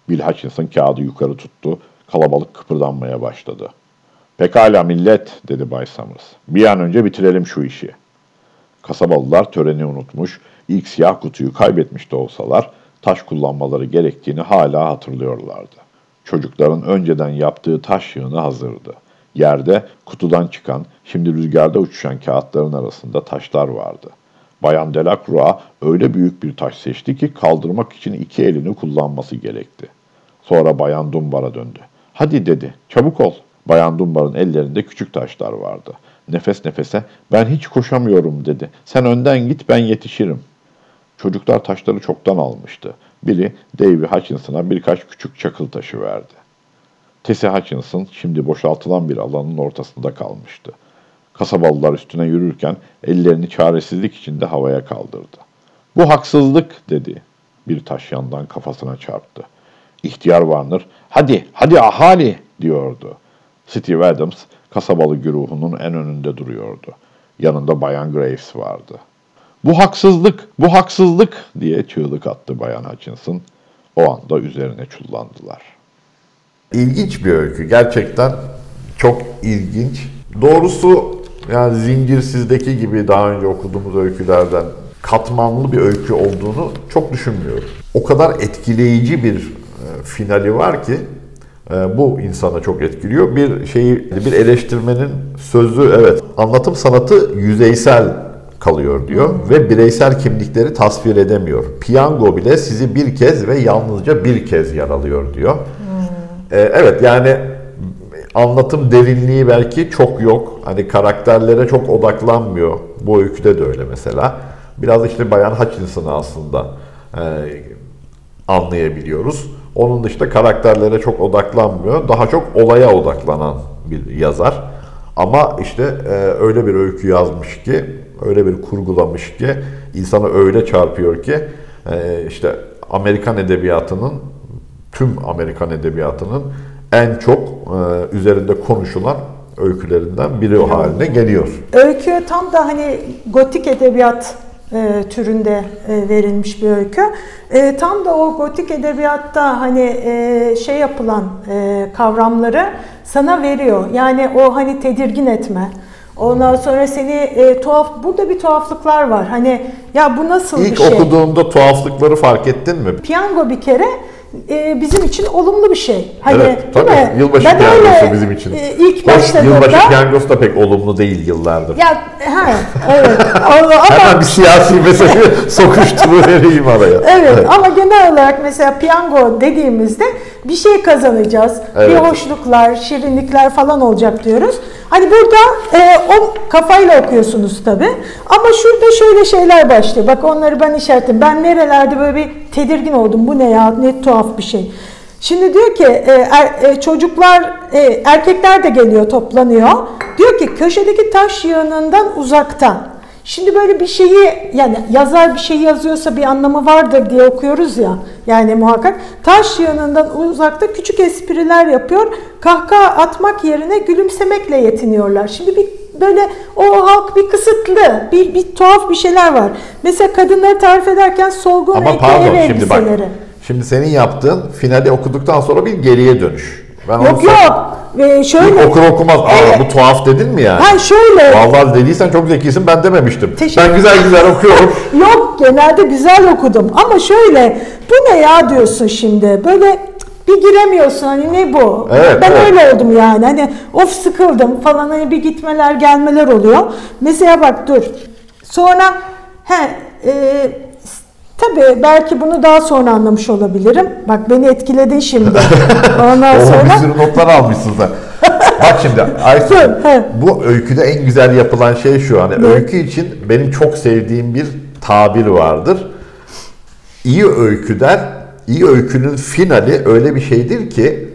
Bill Hutchinson kağıdı yukarı tuttu. Kalabalık kıpırdanmaya başladı. Pekala millet, dedi Bay Summers. Bir an önce bitirelim şu işi. Kasabalılar töreni unutmuş, ilk siyah kutuyu kaybetmiş de olsalar, taş kullanmaları gerektiğini hala hatırlıyorlardı. Çocukların önceden yaptığı taş yığını hazırdı. Yerde kutudan çıkan, şimdi rüzgarda uçuşan kağıtların arasında taşlar vardı. Bayan Delacroix öyle büyük bir taş seçti ki kaldırmak için iki elini kullanması gerekti. Sonra Bayan Dumbar'a döndü. Hadi dedi, çabuk ol. Bayan Dumbar'ın ellerinde küçük taşlar vardı. Nefes nefese, ben hiç koşamıyorum dedi. Sen önden git, ben yetişirim. Çocuklar taşları çoktan almıştı. Biri Davy Hutchinson'a birkaç küçük çakıl taşı verdi. Tessie Hutchinson şimdi boşaltılan bir alanın ortasında kalmıştı. Kasabalılar üstüne yürürken ellerini çaresizlik içinde havaya kaldırdı. Bu haksızlık dedi. Bir taş yandan kafasına çarptı. İhtiyar Warner, hadi, hadi ahali diyordu. Steve Adams, kasabalı güruhunun en önünde duruyordu. Yanında Bayan Graves vardı. Bu haksızlık, bu haksızlık diye çığlık attı Bayan Hutchinson. O anda üzerine çullandılar. İlginç bir öykü. Gerçekten çok ilginç. Doğrusu yani Zincirsizdeki gibi daha önce okuduğumuz öykülerden katmanlı bir öykü olduğunu çok düşünmüyorum. O kadar etkileyici bir finali var ki e, bu insana çok etkiliyor. Bir şeyi bir eleştirmenin sözü evet anlatım sanatı yüzeysel kalıyor diyor ve bireysel kimlikleri tasvir edemiyor. Piyango bile sizi bir kez ve yalnızca bir kez yaralıyor diyor. Ee, evet yani anlatım derinliği belki çok yok. Hani karakterlere çok odaklanmıyor. Bu öyküde de öyle mesela. Biraz işte Bayan Hutchinson'ı aslında e, anlayabiliyoruz. Onun dışında karakterlere çok odaklanmıyor. Daha çok olaya odaklanan bir yazar. Ama işte e, öyle bir öykü yazmış ki, öyle bir kurgulamış ki, insana öyle çarpıyor ki, e, işte Amerikan edebiyatının, tüm Amerikan edebiyatının en çok e, üzerinde konuşulan öykülerinden biri o haline geliyor. Öykü tam da hani gotik edebiyat e, türünde e, verilmiş bir öykü. E, tam da o gotik edebiyatta hani e, şey yapılan e, kavramları sana veriyor. Yani o hani tedirgin etme. Ondan sonra seni e, tuhaf, burada bir tuhaflıklar var. Hani ya bu nasıl İlk bir şey? okuduğunda tuhaflıkları fark ettin mi? Piyango bir kere e, bizim için olumlu bir şey. Hani, evet, değil tabii. mi? Yılbaşı Ben öyle, bizim için. e, ilk başladığımda yılbaşı piyangosu da pek olumlu değil yıllardır. ya ha evet <laughs> ama Hemen bir siyasi mesajı <laughs> sokuşturuvereyim araya. Evet, ama genel olarak mesela piyango dediğimizde bir şey kazanacağız. Evet. Bir hoşluklar, şirinlikler falan olacak diyoruz. Hani burada e, o kafayla okuyorsunuz tabii. Ama şurada şöyle şeyler başlıyor. Bak onları ben işaretledim. Ben nerelerde böyle bir tedirgin oldum. Bu ne ya? Ne tuhaf bir şey. Şimdi diyor ki e, er- e, çocuklar, e, erkekler de geliyor, toplanıyor. Diyor ki köşedeki taş yığınından uzakta. Şimdi böyle bir şeyi yani yazar bir şey yazıyorsa bir anlamı vardır diye okuyoruz ya. Yani muhakkak taş yanından uzakta küçük espriler yapıyor. Kahkaha atmak yerine gülümsemekle yetiniyorlar. Şimdi bir böyle o halk bir kısıtlı, bir, bir tuhaf bir şeyler var. Mesela kadınları tarif ederken solgun Ama pardon şimdi bak. Şimdi senin yaptığın finali okuduktan sonra bir geriye dönüş. Ben Yok yok. Ve şöyle. Okur okumaz. Aa Evet. bu tuhaf dedin mi yani? Ha şöyle. Vallahi dediysen çok zekisin ben dememiştim. Teşekkür- Ben güzel güzel okuyorum. <laughs> Yok genelde güzel okudum ama şöyle bu ne ya diyorsun şimdi böyle bir giremiyorsun hani ne bu? Evet, ben evet. öyle oldum yani hani of sıkıldım falan hani bir gitmeler gelmeler oluyor. Mesela bak dur sonra he e, Tabii belki bunu daha sonra anlamış olabilirim. Bak beni etkiledin şimdi. <laughs> Ondan Oha bir sonra sürü notlar almışsın sen. Bak şimdi Aysun <laughs> bu öyküde en güzel yapılan şey şu hani öykü için benim çok sevdiğim bir tabir vardır. İyi öyküler, iyi öykünün finali öyle bir şeydir ki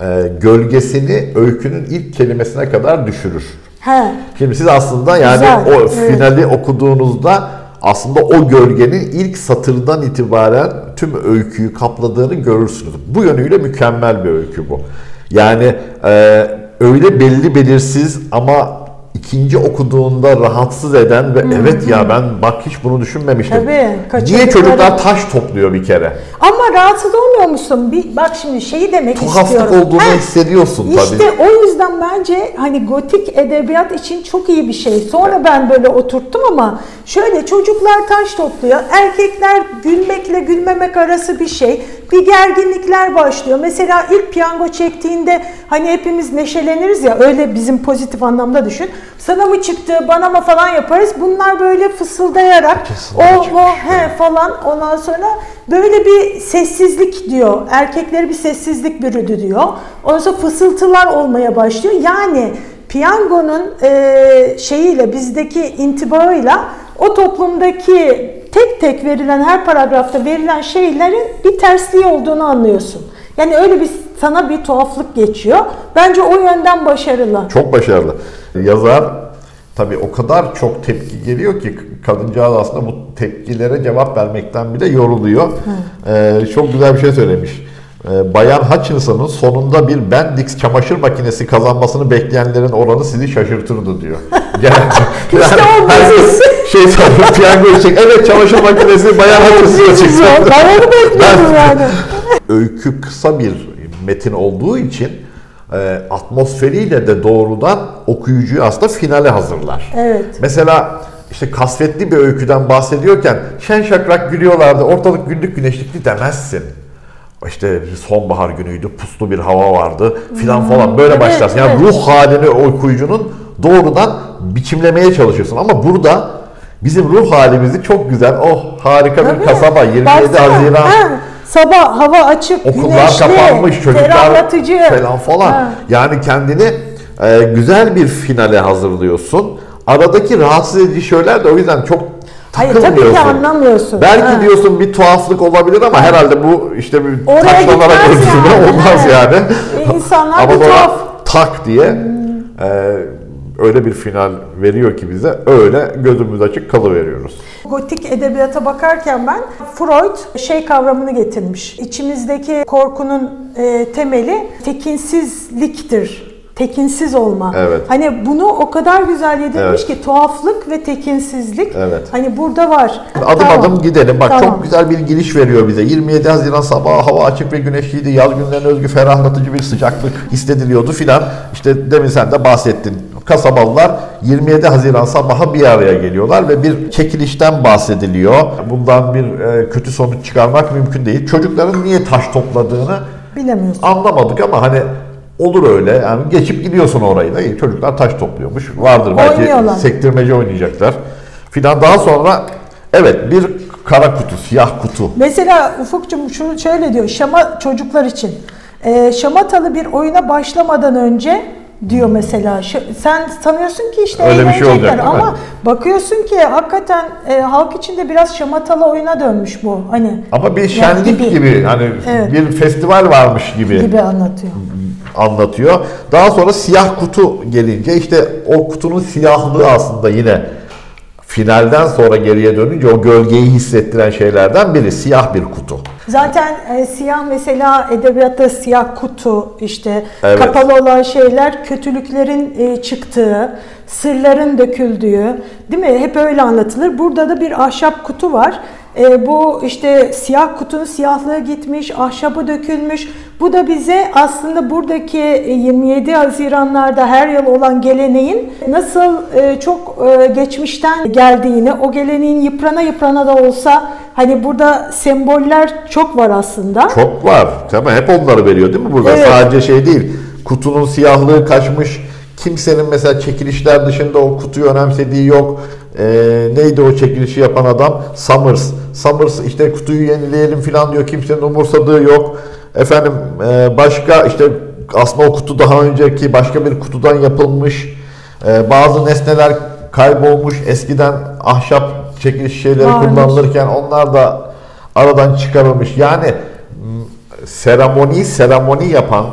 e, gölgesini öykünün ilk kelimesine kadar düşürür. he Şimdi siz aslında yani Güzel, o evet. finali okuduğunuzda aslında o gölgenin ilk satırdan itibaren tüm öyküyü kapladığını görürsünüz. Bu yönüyle mükemmel bir öykü bu. Yani e, öyle belli belirsiz ama ikinci okuduğunda rahatsız eden ve evet ya ben bak hiç bunu düşünmemiştim. Tabii, Niye çocuklar taş topluyor bir kere? Ama rahatsız olmuyor musun? Bir, bak şimdi şeyi demek Tuhaflık istiyorum. olduğunu Heh, hissediyorsun tabii. İşte o yüzden bence hani gotik edebiyat için çok iyi bir şey. Sonra ben böyle oturttum ama şöyle çocuklar taş topluyor. Erkekler gülmekle gülmemek arası bir şey. Bir gerginlikler başlıyor. Mesela ilk piyango çektiğinde hani hepimiz neşeleniriz ya öyle bizim pozitif anlamda düşün. Sana mı çıktı, bana mı falan yaparız. Bunlar böyle fısıldayarak o, o he falan ondan sonra böyle bir sessizlik diyor. Erkekleri bir sessizlik bürüdü diyor. Ondan sonra fısıltılar olmaya başlıyor. Yani piyangonun e, şeyiyle bizdeki intibağıyla o toplumdaki tek tek verilen her paragrafta verilen şeylerin bir tersliği olduğunu anlıyorsun. Yani öyle bir sana bir tuhaflık geçiyor. Bence o yönden başarılı. Çok başarılı. Yazar tabii o kadar çok tepki geliyor ki kadıncağız aslında bu tepkilere cevap vermekten bile yoruluyor. Ee, çok güzel bir şey söylemiş. Ee, Bayan Hutchinson'ın sonunda bir Bendix çamaşır makinesi kazanmasını bekleyenlerin oranı sizi şaşırtırdı diyor. <laughs> Yani, İşte o herkes biziz. şey sanıyor, piyango için. Evet çamaşır makinesi Bayan Hutchinson'a çıktı. Ben onu bekliyordum yani. öykü kısa bir metin olduğu için e, atmosferiyle de doğrudan okuyucuyu aslında finale hazırlar. Evet. Mesela işte kasvetli bir öyküden bahsediyorken şen şakrak gülüyorlardı ortalık güllük güneşlikli demezsin. İşte sonbahar günüydü, puslu bir hava vardı filan falan böyle evet, başlarsın. Yani evet. ruh halini okuyucunun doğrudan biçimlemeye çalışıyorsun. Ama burada bizim ruh halimizi çok güzel, oh harika bir Tabii. kasaba, 27 Baksana, Haziran ha, sabah hava açık, Okullar güneşli, kapanmış, çocuklar falan falan. Ha. Yani kendini e, güzel bir finale hazırlıyorsun. Aradaki rahatsız edici şeyler de o yüzden çok Hayır tabii ki anlamıyorsun. Belki Ha. diyorsun bir tuhaflık olabilir ama herhalde bu işte bir Oraya taşlanarak yani. olmaz yani. E, insanlar ama bir tuhaf. tak diye e, öyle bir final veriyor ki bize öyle gözümüz açık kalıveriyoruz. Gotik edebiyata bakarken ben Freud şey kavramını getirmiş. İçimizdeki korkunun e, temeli tekinsizliktir. Tekinsiz olma. Evet. Hani bunu o kadar güzel yedirmiş Evet. ki tuhaflık ve tekinsizlik. Evet. Hani burada var. Adım Tamam. adım gidelim. Bak Tamam. çok güzel bir giriş veriyor bize. 27 Haziran sabahı hava açık ve güneşliydi. Yaz günlerine özgü ferahlatıcı bir sıcaklık hissediliyordu filan. İşte demin sen de bahsettin. Kasabalılar 27 Haziran sabahı bir araya geliyorlar ve bir çekilişten bahsediliyor. Bundan bir e, kötü sonuç çıkarmak mümkün değil. Çocukların niye taş topladığını Bilemiyorsun. anlamadık ama hani olur öyle. Yani geçip gidiyorsun orayı da. Çocuklar taş topluyormuş. Vardır belki Oynuyorlar. sektirmece oynayacaklar. Filan daha sonra evet bir kara kutu, siyah kutu. Mesela Ufukcuğum şunu şöyle diyor. Şama çocuklar için. Ee, şamatalı bir oyuna başlamadan önce diyor mesela. Sen sanıyorsun ki işte Öyle bir şey olacak, ama bakıyorsun ki hakikaten e, halk içinde biraz şamatalı oyuna dönmüş bu. Hani Ama bir Yani şenlik gibi, hani Evet. bir festival varmış gibi, gibi anlatıyor. anlatıyor. Daha sonra siyah kutu gelince işte o kutunun siyahlığı aslında yine finalden sonra geriye dönünce o gölgeyi hissettiren şeylerden biri siyah bir kutu. Zaten e, siyah mesela edebiyatta siyah kutu işte Evet. kapalı olan şeyler kötülüklerin e, çıktığı, sırların döküldüğü değil mi? Hep öyle anlatılır. Burada da bir ahşap kutu var. E, bu işte siyah kutunun siyahlığı gitmiş, ahşabı dökülmüş. Bu da bize aslında buradaki e, 27 Haziranlarda her yıl olan geleneğin nasıl e, çok e, geçmişten geldiğini, o geleneğin yıprana yıprana da olsa hani burada semboller çok var aslında. Çok var. Ama hep onları veriyor değil mi burada? Evet. Sadece şey değil. Kutunun siyahlığı kaçmış. Kimsenin mesela çekilişler dışında o kutuyu önemsediği yok. Ee, neydi o çekilişi yapan adam? Summers. Summers işte kutuyu yenileyelim falan diyor. Kimsenin umursadığı yok. Efendim e, başka işte aslında o kutu daha önceki başka bir kutudan yapılmış. E, bazı nesneler kaybolmuş. Eskiden ahşap çekiliş şeyleri Varmış. kullanılırken onlar da aradan çıkarılmış. Yani seremoni seremoni yapan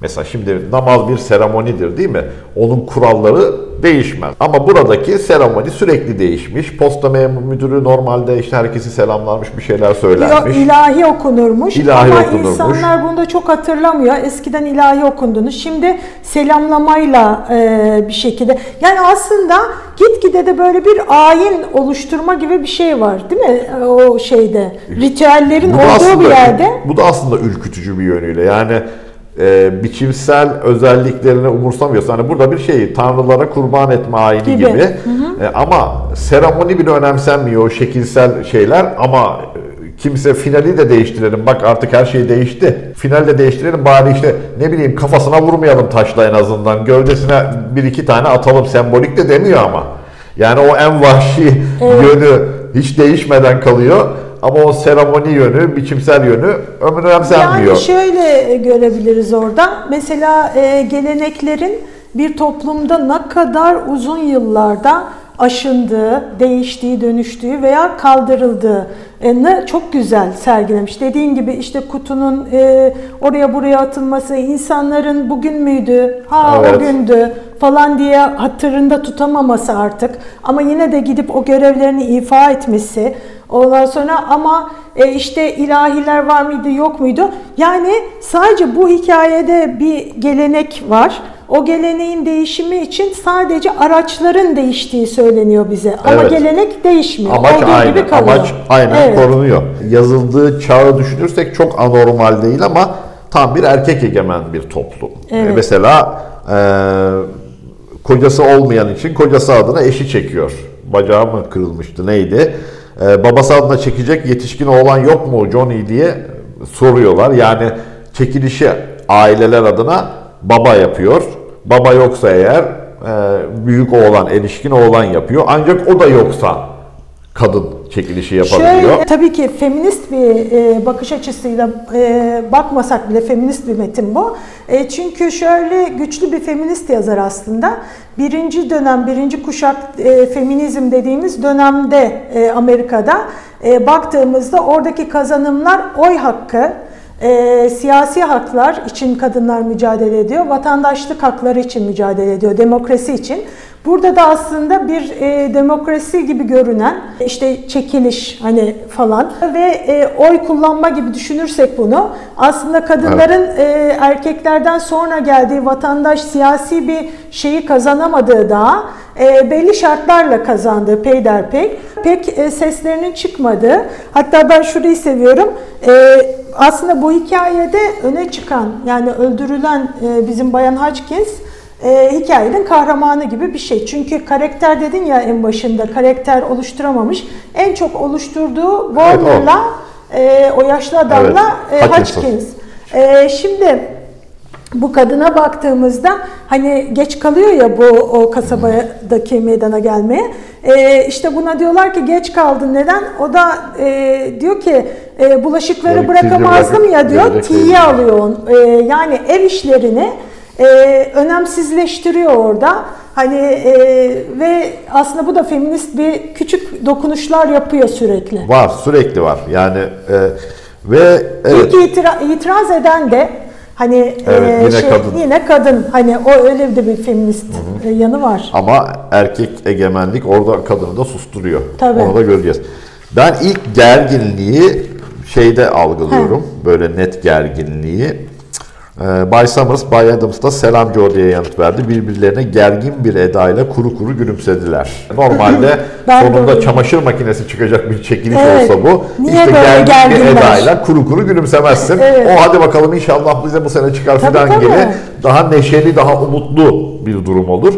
mesela şimdi namaz bir seremonidir değil mi? Onun kuralları değişmez. Ama buradaki seremoni sürekli değişmiş. Posta memur müdürü normalde işte herkesi selamlarmış, bir şeyler söylenmiş. ilahi okunurmuş. İlahi Ama okunurmuş. insanlar bunu da çok hatırlamıyor. Eskiden ilahi okunduğunu. Şimdi selamlamayla e, bir şekilde. Yani aslında gitgide de böyle bir ayin oluşturma gibi bir şey var değil mi? O şeyde. Ritüellerin olduğu aslında, bir yerde. Bu da aslında ürkütücü bir yönüyle. Yani e, biçimsel özelliklerini umursamıyorsun. Hani burada bir şey tanrılara kurban etme ayini Gibi. gibi. E, ama seremoni bile önemsenmiyor o şekilsel şeyler ama e, kimse finali de değiştirelim. Bak artık her şey değişti. Finali de değiştirelim bari işte ne bileyim kafasına vurmayalım taşla en azından. Gövdesine bir iki tane atalım sembolik de demiyor ama. Yani o en vahşi yönü hiç değişmeden kalıyor. Ama o seremoni yönü, biçimsel yönü önemsenmiyor. Yani şöyle görebiliriz orada. Mesela e, geleneklerin bir toplumda ne kadar uzun yıllarda aşındığı, değiştiği, dönüştüğü veya kaldırıldığını çok güzel sergilemiş. Dediğin gibi işte kutunun e, oraya buraya atılması, insanların bugün müydü, ha Evet. o gündü falan diye hatırında tutamaması artık. Ama yine de gidip o görevlerini ifa etmesi. Ondan sonra ama e, işte ilahiler var mıydı yok muydu? Yani sadece bu hikayede bir gelenek var. O geleneğin değişimi için sadece araçların değiştiği söyleniyor bize. Ama Evet. gelenek değişmiyor. Amaç Olduğu aynı, gibi kalıyor. amaç aynen Evet. korunuyor. Yazıldığı çağı düşünürsek çok anormal değil ama tam bir erkek egemen bir toplum. Evet. E, mesela e, kocası olmayan için kocası adına eşi çekiyor. Bacağı mı kırılmıştı neydi? E, babası adına çekecek yetişkin oğlan yok mu Johnny diye soruyorlar. Yani çekilişi aileler adına baba yapıyor. Baba yoksa eğer e, büyük oğlan, erişkin oğlan yapıyor. Ancak o da yoksa kadın çekilişi yapabiliyor. Şöyle tabii ki feminist bir e, bakış açısıyla e, bakmasak bile feminist bir metin bu. E, çünkü şöyle güçlü bir feminist yazar aslında. Birinci dönem, birinci kuşak e, feminizm dediğimiz dönemde e, Amerika'da e, baktığımızda oradaki kazanımlar oy hakkı, e, siyasi haklar için kadınlar mücadele ediyor, vatandaşlık hakları için mücadele ediyor, demokrasi için. Burada da aslında bir e, demokrasi gibi görünen işte çekiliş hani falan ve e, oy kullanma gibi düşünürsek bunu aslında kadınların e, erkeklerden sonra geldiği vatandaş siyasi bir şeyi kazanamadığı daha e, belli şartlarla kazandığı peyderpey pek e, seslerinin çıkmadığı hatta ben şurayı seviyorum e, aslında bu hikayede öne çıkan yani öldürülen e, bizim Bayan Hutchins e, hikayenin kahramanı gibi bir şey. Çünkü karakter dedin ya en başında karakter oluşturamamış. En çok oluşturduğu Warner'la e, o yaşlı adamla Evet, e. Hutchins. E, şimdi bu kadına baktığımızda hani geç kalıyor ya bu o kasabadaki meydana gelmeye. E, işte buna diyorlar ki geç kaldın neden? O da e, diyor ki e, bulaşıkları bırakamazdım ya diyor. değil. alıyor. E, yani ev işlerini e, önemsizleştiriyor orada. Hani e, ve aslında bu da feminist bir küçük dokunuşlar yapıyor sürekli. Var, sürekli var. Yani e, ve evet, İlk itira- itiraz eden de hani Evet, e, yine şey, kadın. yine kadın. Hani o öyle de bir feminist e, yanı var. ama erkek egemenlik orada kadını da susturuyor. Tabii. Onu da göreceğiz. Ben ilk gerginliği şeyde algılıyorum. Böyle net gerginliği. Ee, Bay Summers, Bay Adams da selam Joe diye yanıt verdi. Birbirlerine gergin bir edayla kuru kuru gülümsediler. Normalde <laughs> sonunda öyle. çamaşır makinesi çıkacak bir çekiliş Evet. olsa bu. Niye işte böyle gergin bir edayla kuru kuru gülümsemezsin. Evet. O hadi bakalım inşallah bize bu sene çıkar tabii. gibi daha neşeli, daha umutlu bir durum olur.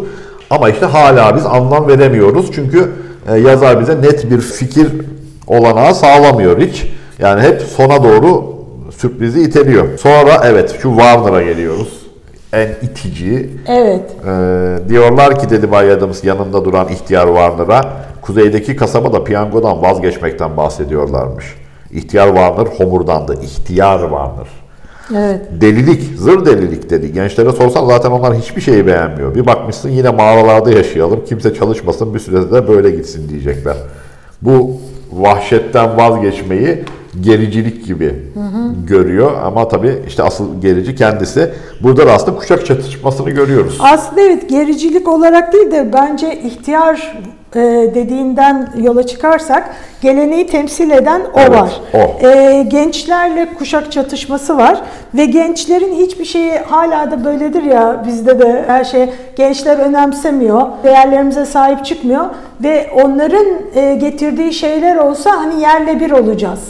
Ama işte hala biz anlam veremiyoruz. Çünkü e, yazar bize net bir fikir olanağı sağlamıyor hiç. Yani hep sona doğru sürprizi iteliyor. Sonra evet şu Warner'a geliyoruz. En itici. Evet. Ee, diyorlar ki dedi Bay Adams yanında duran ihtiyar Warner'a kuzeydeki kasabada piyangodan vazgeçmekten bahsediyorlarmış. İhtiyar Warner homurdandı. İhtiyar Warner. Evet. Delilik, zır delilik dedi. Gençlere sorsan zaten onlar hiçbir şeyi beğenmiyor. Bir bakmışsın yine mağaralarda yaşayalım, kimse çalışmasın, bir sürede de böyle gitsin diyecekler. Bu vahşetten vazgeçmeyi gericilik gibi görüyor ama tabii işte asıl gerici kendisi. Burada da aslında kuşak çatışmasını görüyoruz. Aslında evet gericilik olarak değil de bence ihtiyar e, dediğinden yola çıkarsak geleneği temsil eden o Evet, var. o. E, gençlerle kuşak çatışması var ve gençlerin hiçbir şeyi hala da böyledir ya bizde de her şey gençler önemsemiyor, değerlerimize sahip çıkmıyor ve onların e, getirdiği şeyler olsa hani yerle bir olacağız.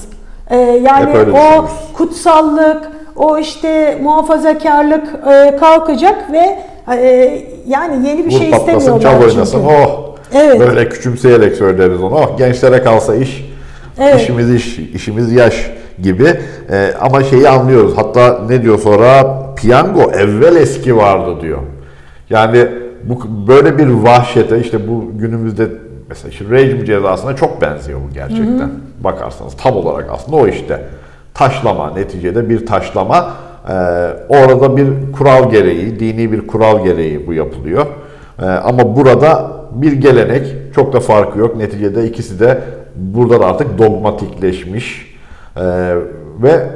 E, yani o düşünürüz. kutsallık, o işte muhafazakarlık e, kalkacak ve e, yani yeni bir Vur şey patlasın, çal istemiyorlar oynasın. çünkü. Oh. Evet. Böyle küçümseyerek söyleriz onu. Oh, gençlere kalsa iş, Evet. işimiz iş, işimiz yaş gibi. Ee, ama şeyi anlıyoruz. Hatta ne diyor sonra? Piyango evvel eski vardı diyor. Yani bu böyle bir vahşete işte bu günümüzde mesela işte rejim cezasına çok benziyor bu gerçekten. Bakarsanız tam olarak aslında o işte. Taşlama neticede bir taşlama. Ee, orada bir kural gereği, dini bir kural gereği bu yapılıyor. Ee, ama burada bir gelenek çok da farkı yok. Neticede ikisi de burada da artık dogmatikleşmiş Ee, ve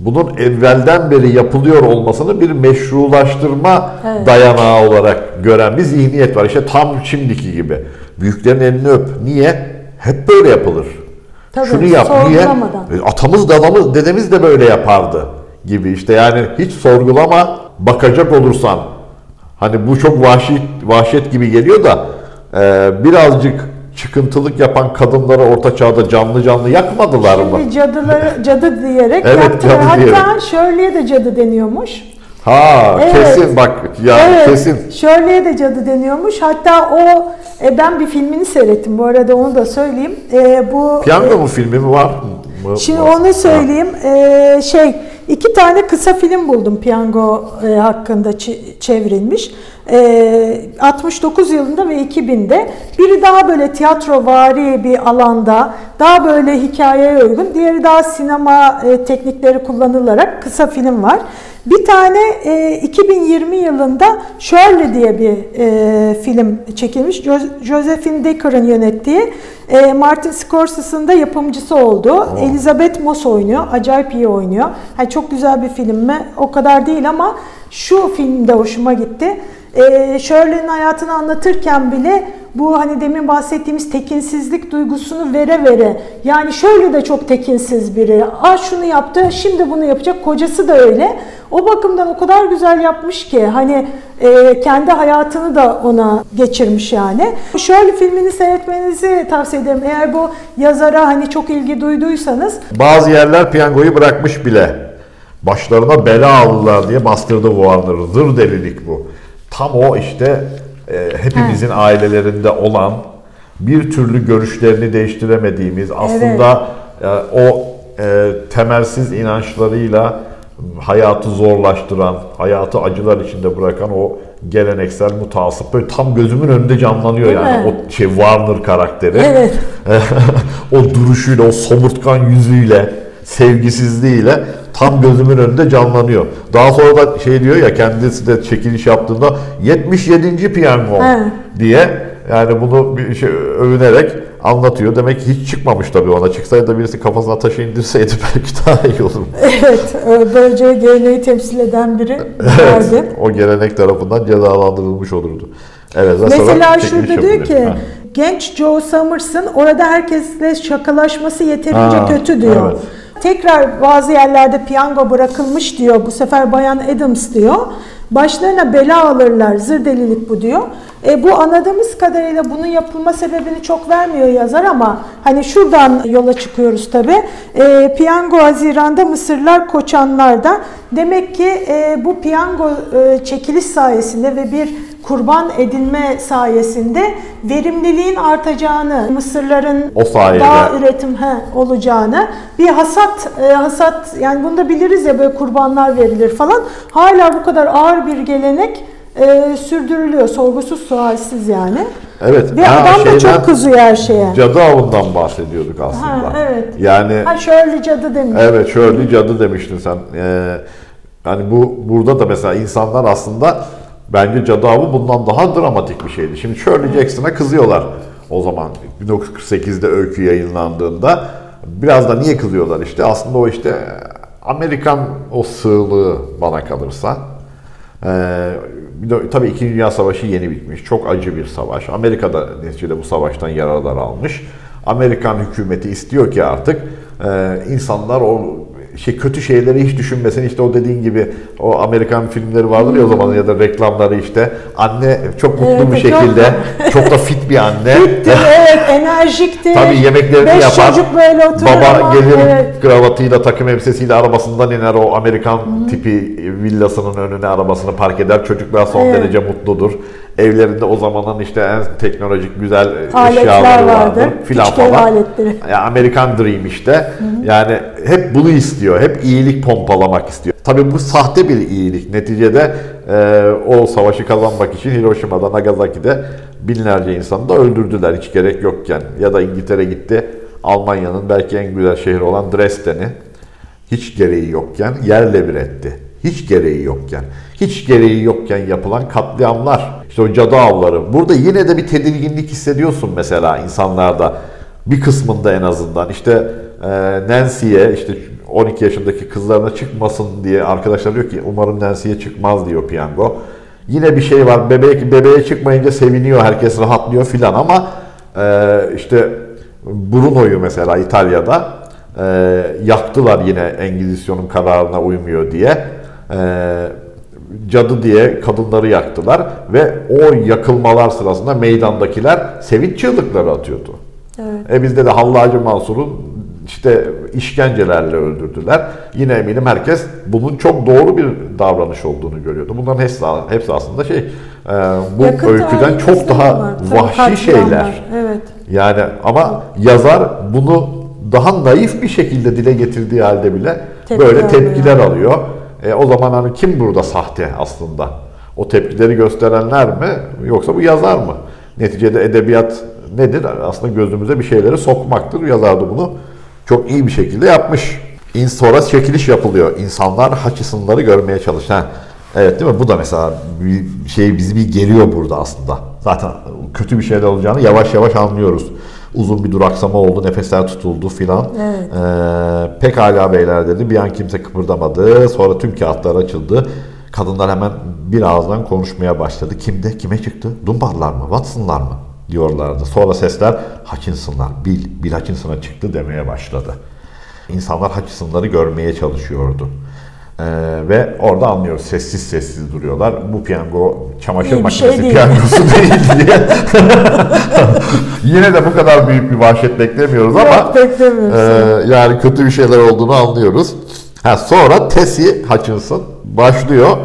bunun evvelden beri yapılıyor olmasını bir meşrulaştırma Evet. dayanağı olarak gören bir zihniyet var. İşte tam şimdiki gibi. Büyüklerin elini öp. Niye? Hep böyle yapılır. Tabii, Şunu yap. Niye? E, Atamız, dadamız, dedemiz de böyle yapardı gibi işte yani hiç sorgulama bakacak olursan hani bu çok vahşi vahşet gibi geliyor da e, birazcık çıkıntılık yapan kadınları orta çağda canlı canlı yakmadılar mı? Şimdi cadıları <laughs> cadı diyerek Evet, yaptılar. cadı Hatta diyerek. Shirley'e de cadı deniyormuş. Ha Evet. kesin bak ya evet, kesin. Shirley'e de cadı deniyormuş. Hatta o e, ben bir filmini seyrettim bu arada onu da söyleyeyim. E, bu Piyango mu filmi mi var mı? Şimdi Var. onu söyleyeyim. Ee, şey iki tane kısa film buldum piyango e, hakkında çevrilmiş. Ee, 69 yılında ve 2000'de. Biri daha böyle tiyatrovari bir alanda, daha böyle hikayeye uygun. Diğeri daha sinema e, teknikleri kullanılarak kısa film var. Bir tane e, 2020 yılında Shirley diye bir e, film çekilmiş. Jo- Josephine Decker'ın yönettiği. E, Martin Scorsese'nin de yapımcısı oldu. Elizabeth Moss oynuyor. Acayip iyi oynuyor. Yani çok güzel bir film mi? O kadar değil ama şu filmde hoşuma gitti. E, Shirley'nin hayatını anlatırken bile bu hani demin bahsettiğimiz tekinsizlik duygusunu vere vere yani şöyle de çok tekinsiz biri. Aa şunu yaptı, şimdi bunu yapacak. Kocası da öyle. O bakımdan o kadar güzel yapmış ki hani e, kendi hayatını da ona geçirmiş yani. Şöyle filmini seyretmenizi tavsiye ederim. Eğer bu yazara hani çok ilgi duyduysanız Bazı yerler piyangoyu bırakmış bile. Başlarına bela aldılar diye bastırdı Warner. Zır delilik bu. Tam o işte e, hepimizin ailelerinde olan bir türlü görüşlerini değiştiremediğimiz aslında e, o e, temelsiz inançlarıyla hayatı zorlaştıran, hayatı acılar içinde bırakan o geleneksel mutasip böyle tam gözümün önünde canlanıyor Değil yani mi? o şey Warner karakteri. Evet. <laughs> o duruşuyla, o somurtkan yüzüyle, sevgisizliğiyle tam gözümün önünde canlanıyor. Daha sonra da şey diyor ya kendisi de çekiliş yaptığında 77. piyango He. diye yani bunu bir şey övünerek anlatıyor. Demek ki hiç çıkmamış tabii ona. Çıksaydı da birisi kafasına taşı indirseydi <laughs> belki daha iyi olur. evet e, böylece geleneği temsil eden biri <laughs> Evet, vardı. o gelenek tarafından cezalandırılmış olurdu. Evet, Mesela şurada diyor ki Ha. genç Joe Summers'ın orada herkesle şakalaşması yeterince Ha, kötü diyor. evet. Tekrar bazı yerlerde piyango bırakılmış diyor. Bu sefer Bayan Adams diyor. Başlarına bela alırlar. Zır delilik bu diyor. E, bu anladığımız kadarıyla bunun yapılma sebebini çok vermiyor yazar ama hani şuradan yola çıkıyoruz tabi. E, piyango Haziran'da Mısırlar Koçanlar'da. Demek ki e, bu piyango e, çekiliş sayesinde ve bir kurban edinme sayesinde verimliliğin artacağını, Mısırların O sayede. daha üretim he, olacağını, bir hasat e, hasat yani bunu da biliriz ya böyle kurbanlar verilir falan. Hala bu kadar ağır bir gelenek e, sürdürülüyor. Sorgusuz sualsiz yani. Evet. Ve ha, adam da şeyden- çok kızıyor her şeye. Cadı avından bahsediyorduk aslında. Ha, evet. Yani Ha şöyle cadı demiş. evet şöyle cadı demiştin sen. Ee, yani bu burada da mesela insanlar aslında bence cadı avı bundan daha dramatik bir şeydi. Şimdi Shirley Jackson'a kızıyorlar o zaman 1948'de öykü yayınlandığında. Biraz da niye kızıyorlar işte aslında o işte Amerikan o sığlığı bana kalırsa. Ee, tabii İkinci Dünya Savaşı yeni bitmiş. Çok acı bir savaş. Amerika da neticede bu savaştan yararlar almış. Amerikan hükümeti istiyor ki artık e, insanlar o şey kötü şeyleri hiç düşünmesin. İşte o dediğin gibi o Amerikan filmleri vardır ya o zaman ya da reklamları işte anne çok mutlu Evet, bir şekilde çok da fit bir anne. Fitti, evet, enerjikti. Tabii yemeklerini Beş yapar. çocuk böyle oturur Baba ama, gelir evet. kravatıyla, takım elbisesiyle arabasından iner o Amerikan tipi villasının önüne arabasını park eder. Çocuklar son Evet. derece mutludur. Evlerinde o zamanın işte en teknolojik güzel Aletler eşyaları vardır. Filan falan. aletleri. Ya Amerikan Dream işte. Yani hep bunu istiyor. Hep iyilik pompalamak istiyor. Tabii bu sahte bir iyilik. Neticede e, o savaşı kazanmak için Hiroşima'da, Nagasaki'de binlerce insanı da öldürdüler hiç gerek yokken. Ya da İngiltere gitti. Almanya'nın belki en güzel şehri olan Dresden'i hiç gereği yokken yerle bir etti. Hiç gereği yokken. Hiç gereği yokken yapılan katliamlar. İşte o cadı avları. Burada yine de bir tedirginlik hissediyorsun mesela insanlarda. Bir kısmında en azından. İşte e, Nancy'ye işte 12 yaşındaki kızlarına çıkmasın diye arkadaşlar diyor ki umarım Nancy'ye çıkmaz diyor piyango. Yine bir şey var. Bebek bebeğe çıkmayınca seviniyor. Herkes rahatlıyor filan ama e, işte Bruno'yu mesela İtalya'da e, yaktılar yine Engizisyon'un kararına uymuyor diye. Cadı diye kadınları yaktılar ve o yakılmalar sırasında meydandakiler sevinç çığlıkları atıyordu. Evet. E bizde de Hallacı Mansur'u işte işkencelerle öldürdüler. Yine eminim herkes bunun çok doğru bir davranış olduğunu görüyordu. Bunların hepsi, hepsi aslında şey e, bu Yakın öyküden çok daha var. Vahşi şeyler. Evet. Yani ama yazar bunu daha naif bir şekilde dile getirdiği halde bile Tepki böyle tepkiler alıyor. E, o zaman hani kim burada sahte aslında? O tepkileri gösterenler mi yoksa bu yazar mı? Neticede edebiyat nedir? Aslında gözümüze bir şeyleri sokmaktır. Yazar da bunu çok iyi bir şekilde yapmış. Sonra çekiliş yapılıyor. İnsanlar haç ısınları görmeye. Ha, Evet değil mi? Bu da mesela bir şey bizi bir geriyor burada aslında. Zaten kötü bir şeyler olacağını yavaş yavaş anlıyoruz. Uzun bir duraksama oldu, nefesler tutuldu filan. Evet. Ee, pekala beyler dedi. Bir an kimse kıpırdamadı. Sonra tüm kağıtlar açıldı. Kadınlar hemen bir ağızdan konuşmaya başladı. Kimde? Kime çıktı? Dumbarlar mı? Watson'lar mı? diyorlardı. Sonra sesler Hutchinson'lar, Bill, Bill Hutchinson'a çıktı demeye başladı. İnsanlar Hutchinson'ları görmeye çalışıyordu. Ee, ve orada anlıyoruz sessiz sessiz duruyorlar. Bu piyango çamaşır İyi bir şey makinesi değil. piyangosu <laughs> değil diye. <laughs> Yine de bu kadar büyük bir vahşet beklemiyoruz ama Yok, beklemiyoruz. e, yani kötü bir şeyler olduğunu anlıyoruz. Ha, sonra Tessie Hutchinson başlıyor.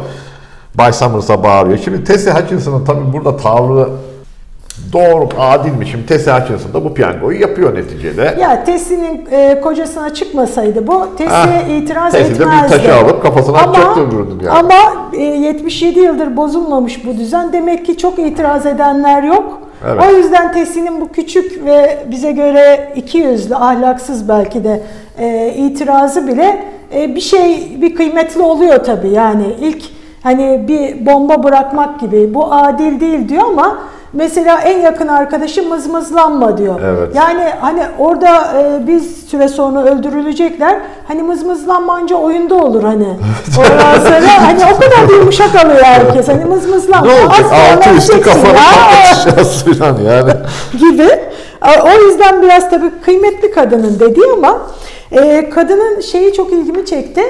Bay Summers'a bağırıyor. Şimdi Tessie Hutchinson'ın tabii burada tavrı doğru adil mi? Şimdi bu piyangoyu yapıyor neticede. Ya Tessi'nin e, kocasına çıkmasaydı bu Tessi'ye Ah, itiraz Tessie de bir etmezdi. taşı alıp kafasına ama, yani. Ama e, 77 yıldır bozulmamış bu düzen. Demek ki çok itiraz edenler yok. Evet. O yüzden Tessi'nin bu küçük ve bize göre iki yüzlü, ahlaksız belki de e, itirazı bile e, bir şey, bir kıymetli oluyor tabii. Yani ilk hani bir bomba bırakmak gibi bu adil değil diyor ama mesela en yakın arkadaşı mızmızlanma diyor. Evet. Yani hani orada e, biz süre sonra öldürülecekler. Hani mızmızlanmanca oyunda olur hani. <laughs> Ondan sonra hani o kadar da yumuşak alıyor herkes. Hani mızmızlanma. Ne olacak? Altı üstü kafanı ya patlatacağız <laughs> falan yani. gibi. O yüzden biraz tabii kıymetli kadının dediği ama e, kadının şeyi çok ilgimi çekti.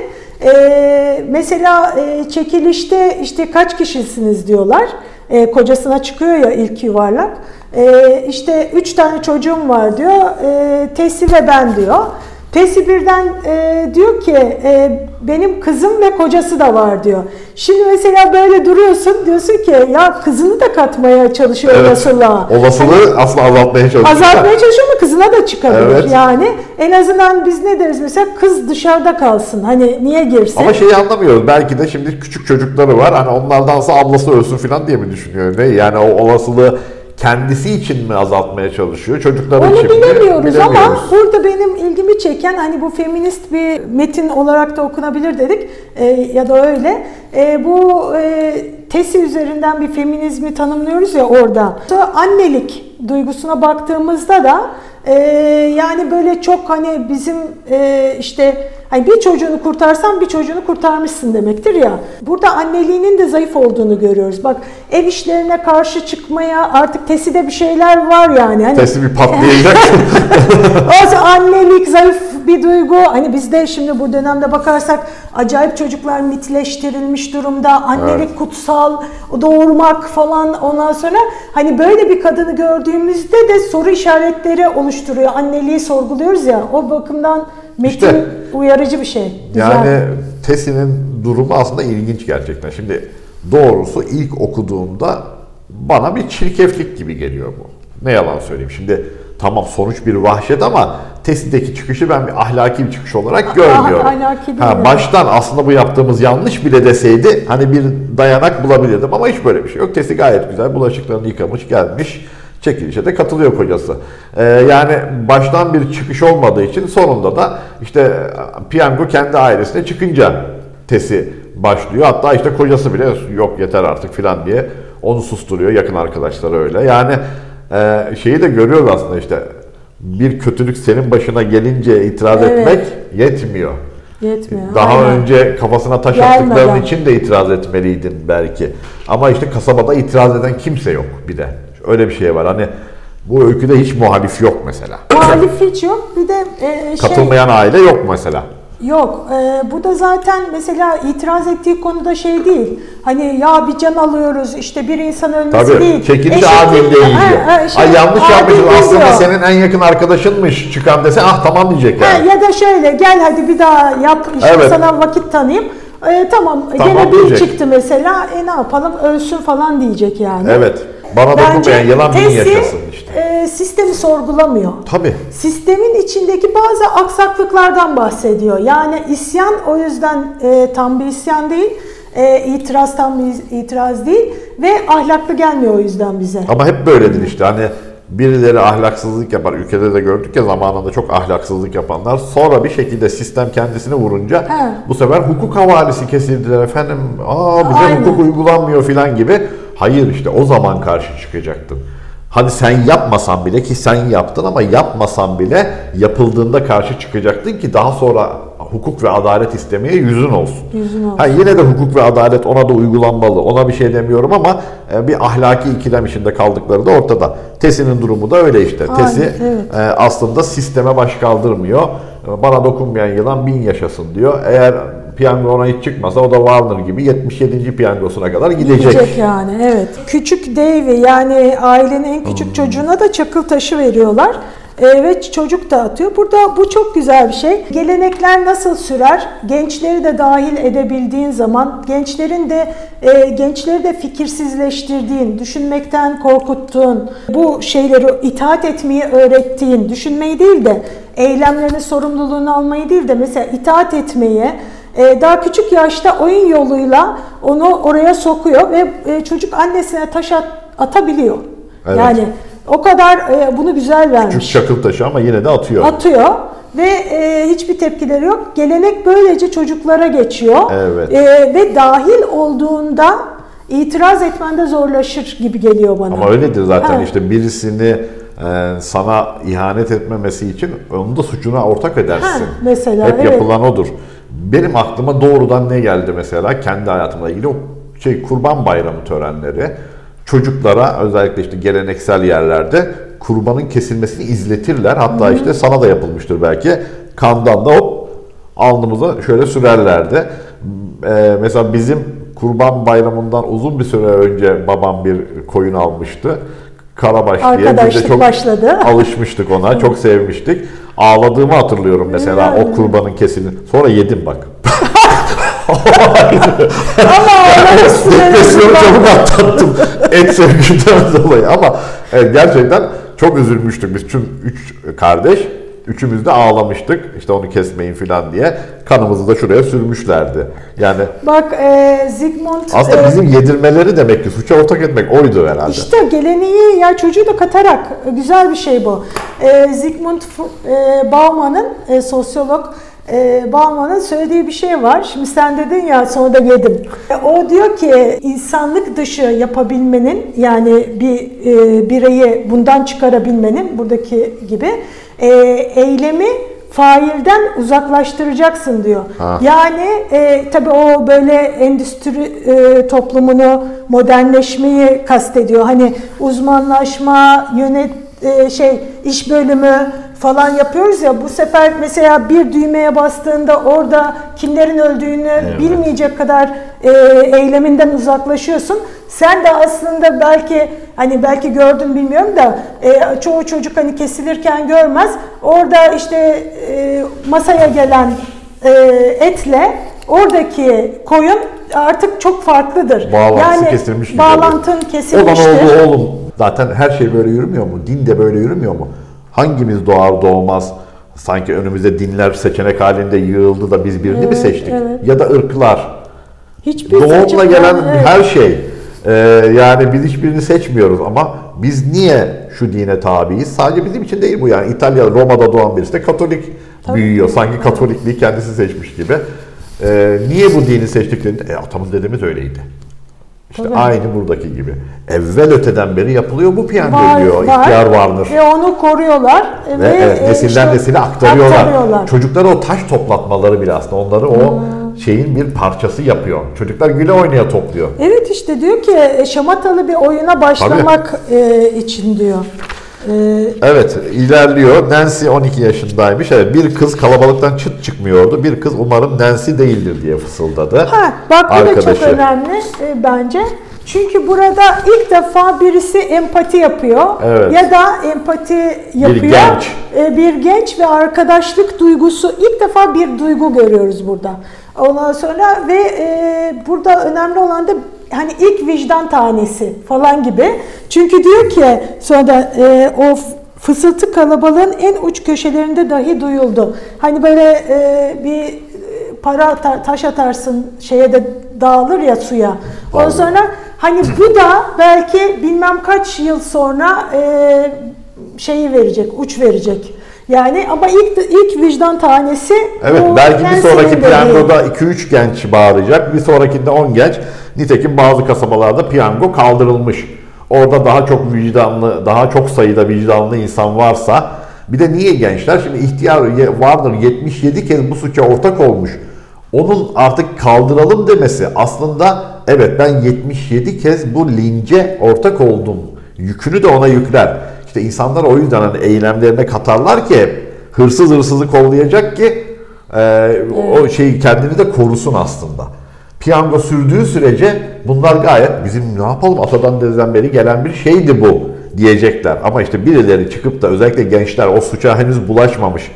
E, mesela e, çekilişte işte kaç kişisiniz diyorlar. E, kocasına çıkıyor ya ilk yuvarlak. E, işte üç tane çocuğum var diyor. E, Tesi ve ben diyor. Tesi birden e, diyor ki e, benim kızım ve kocası da var diyor. Şimdi mesela böyle duruyorsun diyorsun ki ya kızını da katmaya çalışıyor Evet. olasılığa. Olasılığı aslında azaltmaya çalışıyor. Azaltmaya çalışıyor ama kızına da çıkabilir. Evet. Yani en azından biz ne deriz mesela kız dışarıda kalsın. Hani niye girsin? Ama şeyi anlamıyoruz. Belki de şimdi küçük çocukları var. Hani onlardansa ablası ölsün falan diye mi düşünüyor? Ne? Yani o olasılığı kendisi için mi azaltmaya çalışıyor? Çocukları Onu için mi? bilemiyoruz ama Bilemiyoruz. burada benim ilgimi çeken hani bu feminist bir metin olarak da okunabilir dedik e, ya da öyle. E, bu e, tesi üzerinden bir feminizmi tanımlıyoruz ya orada. Annelik duygusuna baktığımızda da e, yani böyle çok hani bizim e, işte hani bir çocuğunu kurtarsan bir çocuğunu kurtarmışsın demektir ya. Burada anneliğinin de zayıf olduğunu görüyoruz. Bak ev işlerine karşı çıkmaya artık teside bir şeyler var yani. Hani, Sesi bir patlayacak. <laughs> o annelik zayıf bir duygu. Hani bizde şimdi bu dönemde bakarsak acayip çocuklar mitleştirilmiş durumda. Annelik kutsal, doğurmak falan ondan sonra hani böyle bir kadını gördüğümüzde de soru işaretleri oluşturuyor. Anneliği sorguluyoruz ya. O bakımdan metin İşte, uyarıcı bir şey. Güzel. Yani Tessi'nin durumu aslında ilginç gerçekten. Şimdi doğrusu ilk okuduğumda bana bir çirkeflik gibi geliyor bu. Ne yalan söyleyeyim. Şimdi tamam sonuç bir vahşet ama Tessi'deki çıkışı ben bir ahlaki bir çıkış olarak <laughs> görmüyorum. ahlaki değil ha, baştan aslında bu yaptığımız yanlış bile deseydi hani bir dayanak bulabilirdim ama hiç böyle bir şey yok. Tessi gayet güzel bulaşıklarını yıkamış gelmiş. Çekilişe de katılıyor kocası. Ee, yani baştan bir çıkış olmadığı için sonunda da işte e, piyango kendi ailesine çıkınca Tesi başlıyor. Hatta işte kocası bile yok yeter artık filan diye onu susturuyor. Yakın arkadaşları öyle. Yani e, şeyi de görüyoruz aslında işte bir kötülük senin başına gelince itiraz Evet. etmek yetmiyor. Yetmiyor. Daha Aynen. önce kafasına taş Gelmeden. attıkların için de itiraz etmeliydin belki. Ama işte kasabada itiraz eden kimse yok bir de. Öyle bir şey var. Hani bu öyküde hiç muhalif yok mesela. Muhalif hiç yok. Bir de e, şey... Katılmayan aile yok mesela. Yok, e, bu da zaten mesela itiraz ettiği konuda şey değil. Hani ya bir can alıyoruz, işte bir insan ölmesi Tabii değil. çekiliş Eşit- adil değil Ha, diyor. ha, şey, Ay yanlış yapmışız aslında diyor. senin en yakın arkadaşınmış çıkan dese ah tamam diyecek Ha, yani. ya da şöyle gel hadi bir daha yap, işte Evet. sana vakit tanıyayım. E, tamam, Tamam gene bir diyecek. çıktı mesela, e ne yapalım ölsün falan diyecek yani. Evet. Bana dokunmayan yılan bin yaşasın işte. e, sistemi sorgulamıyor. Tabii. Sistemin içindeki bazı aksaklıklardan bahsediyor. Yani isyan o yüzden e, tam bir isyan değil, e, itiraz tam bir itiraz değil ve ahlaklı gelmiyor o yüzden bize. Ama hep böyledir işte hani birileri ahlaksızlık yapar. Ülkede de gördük ya zamanında çok ahlaksızlık yapanlar. Sonra bir şekilde sistem kendisini vurunca He. bu sefer hukuk havalisi kesildiler efendim. Aa bize Aynen. hukuk uygulanmıyor filan gibi. Hayır işte o zaman karşı çıkacaktın. Hani sen yapmasan bile ki sen yaptın ama yapmasan bile yapıldığında karşı çıkacaktın ki daha sonra hukuk ve adalet istemeye yüzün olsun. Yüzün olsun. Ha, yine de hukuk ve adalet ona da uygulanmalı. Ona bir şey demiyorum ama e, bir ahlaki ikilem içinde kaldıkları da ortada. Tesi'nin durumu da öyle işte. Aynen, Tesi evet. e, aslında sisteme baş kaldırmıyor. E, Bana dokunmayan yılan bin yaşasın diyor. Eğer piyango ona hiç çıkmasa o da Warner gibi 77. piyangosuna kadar gidecek. Gidecek yani evet. Küçük Davey yani ailenin en Hmm. küçük çocuğuna da çakıl taşı veriyorlar. Ee, ve çocuk da atıyor. Burada bu çok güzel bir şey. Gelenekler nasıl sürer? Gençleri de dahil edebildiğin zaman, gençlerin de e, gençleri de fikirsizleştirdiğin, düşünmekten korkuttuğun, bu şeyleri itaat etmeyi öğrettiğin, düşünmeyi değil de eylemlerinin sorumluluğunu almayı değil de mesela itaat etmeyi, e, daha küçük yaşta oyun yoluyla onu oraya sokuyor ve e, çocuk annesine taş at- atabiliyor. Evet. Yani o kadar e, bunu güzel vermiş. Küçük çakıl taşı ama yine de atıyor. Atıyor ve e, hiçbir tepkileri yok. Gelenek böylece çocuklara geçiyor. Evet. E, ve dahil olduğunda itiraz etmende zorlaşır gibi geliyor bana. Ama öyledir zaten Ha. işte birisini e, sana ihanet etmemesi için onun da suçuna ortak edersin. Ha, mesela, Hep evet. yapılan odur. Benim aklıma doğrudan ne geldi mesela kendi hayatımla ilgili o şey kurban bayramı törenleri. Çocuklara özellikle işte geleneksel yerlerde kurbanın kesilmesini izletirler. Hatta işte sana da yapılmıştır belki. Kandan da hop alnımıza şöyle sürerlerdi. Ee, mesela bizim kurban bayramından uzun bir süre önce babam bir koyun almıştı. Karabaş diye. Biz de çok başladı. alışmıştık ona. Çok sevmiştik. Ağladığımı hatırlıyorum mesela o kurbanın kesilini. Sonra yedim bak. Ama <laughs> onların Depresyonu çabuk atlattım. Et sevgiden <laughs> dolayı ama evet, gerçekten çok üzülmüştük biz tüm üç kardeş. Üçümüz de ağlamıştık. İşte onu kesmeyin falan diye. Kanımızı da şuraya sürmüşlerdi. Yani Bak e, Zygmunt aslında e, bizim yedirmeleri demek ki suça ortak etmek oydu herhalde. İşte geleneği ya çocuğu da katarak güzel bir şey bu. E, Zygmunt e, Bauman'ın e, sosyolog e, Bauman'ın söylediği bir şey var. Şimdi sen dedin ya sonra da yedim. E, o diyor ki insanlık dışı yapabilmenin yani bir e, bireyi bundan çıkarabilmenin buradaki gibi e, eylemi failden uzaklaştıracaksın diyor. Ha. Yani e, tabii o böyle endüstri e, toplumunu modernleşmeyi kastediyor. Hani uzmanlaşma, yönet e, şey iş bölümü falan yapıyoruz ya bu sefer mesela bir düğmeye bastığında orada kimlerin öldüğünü bilmeyecek kadar e, eyleminden uzaklaşıyorsun. Sen de aslında belki hani belki gördün bilmiyorum da e, çoğu çocuk hani kesilirken görmez. Orada işte e, masaya gelen e, etle oradaki koyun artık çok farklıdır. Bağlantısı kesilmiş gibi Bağlantın kesilmiştir. Olan oldu oğlum. Zaten her şey böyle yürümüyor mu? Din de böyle yürümüyor mu? Hangimiz doğar doğmaz sanki önümüze dinler seçenek halinde yığıldı da biz birini mi Evet, seçtik? evet. Ya da ırklar. Hiçbir Doğumla gelen Evet. her şey. Ee, yani biz hiçbirini seçmiyoruz ama biz niye şu dine tabiiz? Sadece bizim için değil bu yani. İtalya, Roma'da doğan birisi de Katolik büyüyor. Sanki Katolikliği kendisi seçmiş gibi. Ee, niye bu dini seçtiklerini? E, atamız dedemiz öyleydi. İşte Tabii. aynı buradaki gibi. Evvel öteden beri yapılıyor bu piyango Var, diyor. var. İhtiyar Varnır. Ve onu koruyorlar. Ve ve evet, e, nesilden işte nesile aktarıyorlar. aktarıyorlar. Çocuklara o taş toplatmaları bile aslında onları o şeyin bir parçası yapıyor. Çocuklar güle oynaya topluyor. Evet işte diyor ki e, şamatalı bir oyuna başlamak e, için diyor. E, Evet ilerliyor. Nancy 12 yaşındaymış. Evet, bir kız kalabalıktan çıt çıkmıyordu. Bir kız umarım Nancy değildir diye fısıldadı. ha bak bu da çok önemli e, bence. Çünkü burada ilk defa birisi empati yapıyor Evet. ya da empati yapıyor. genç. E, bir genç ve arkadaşlık duygusu ilk defa bir duygu görüyoruz burada. Ondan sonra ve e, burada önemli olan da hani ilk vicdan tanesi falan gibi. Çünkü diyor ki sonra e, o fısıltı kalabalığın en uç köşelerinde dahi duyuldu. Hani böyle e, bir e, para atar, taş atarsın şeye de dağılır ya suya. Ondan sonra hani bu da belki bilmem kaç yıl sonra e, şeyi verecek, uç verecek. Yani ama ilk ilk vicdan tanesi Evet belki bir sonraki piyangoda 2-3 genç bağıracak. Bir sonrakinde 10 genç. Nitekim bazı kasabalarda piyango kaldırılmış. Orada daha çok vicdanlı, daha çok sayıda vicdanlı insan varsa bir de niye gençler? Şimdi ihtiyar vardır 77 kez bu suça ortak olmuş. Onun artık kaldıralım demesi aslında evet ben 77 kez bu lince ortak oldum. Yükünü de ona yükler. İşte insanlar o yüzden hani eylemlerine katarlar ki hırsız hırsızı kollayacak ki e, o şeyi kendini de korusun aslında. Piyango sürdüğü sürece bunlar gayet bizim ne yapalım atadan dededen beri gelen bir şeydi bu diyecekler. Ama işte birileri çıkıp da özellikle gençler o suça henüz bulaşmamış.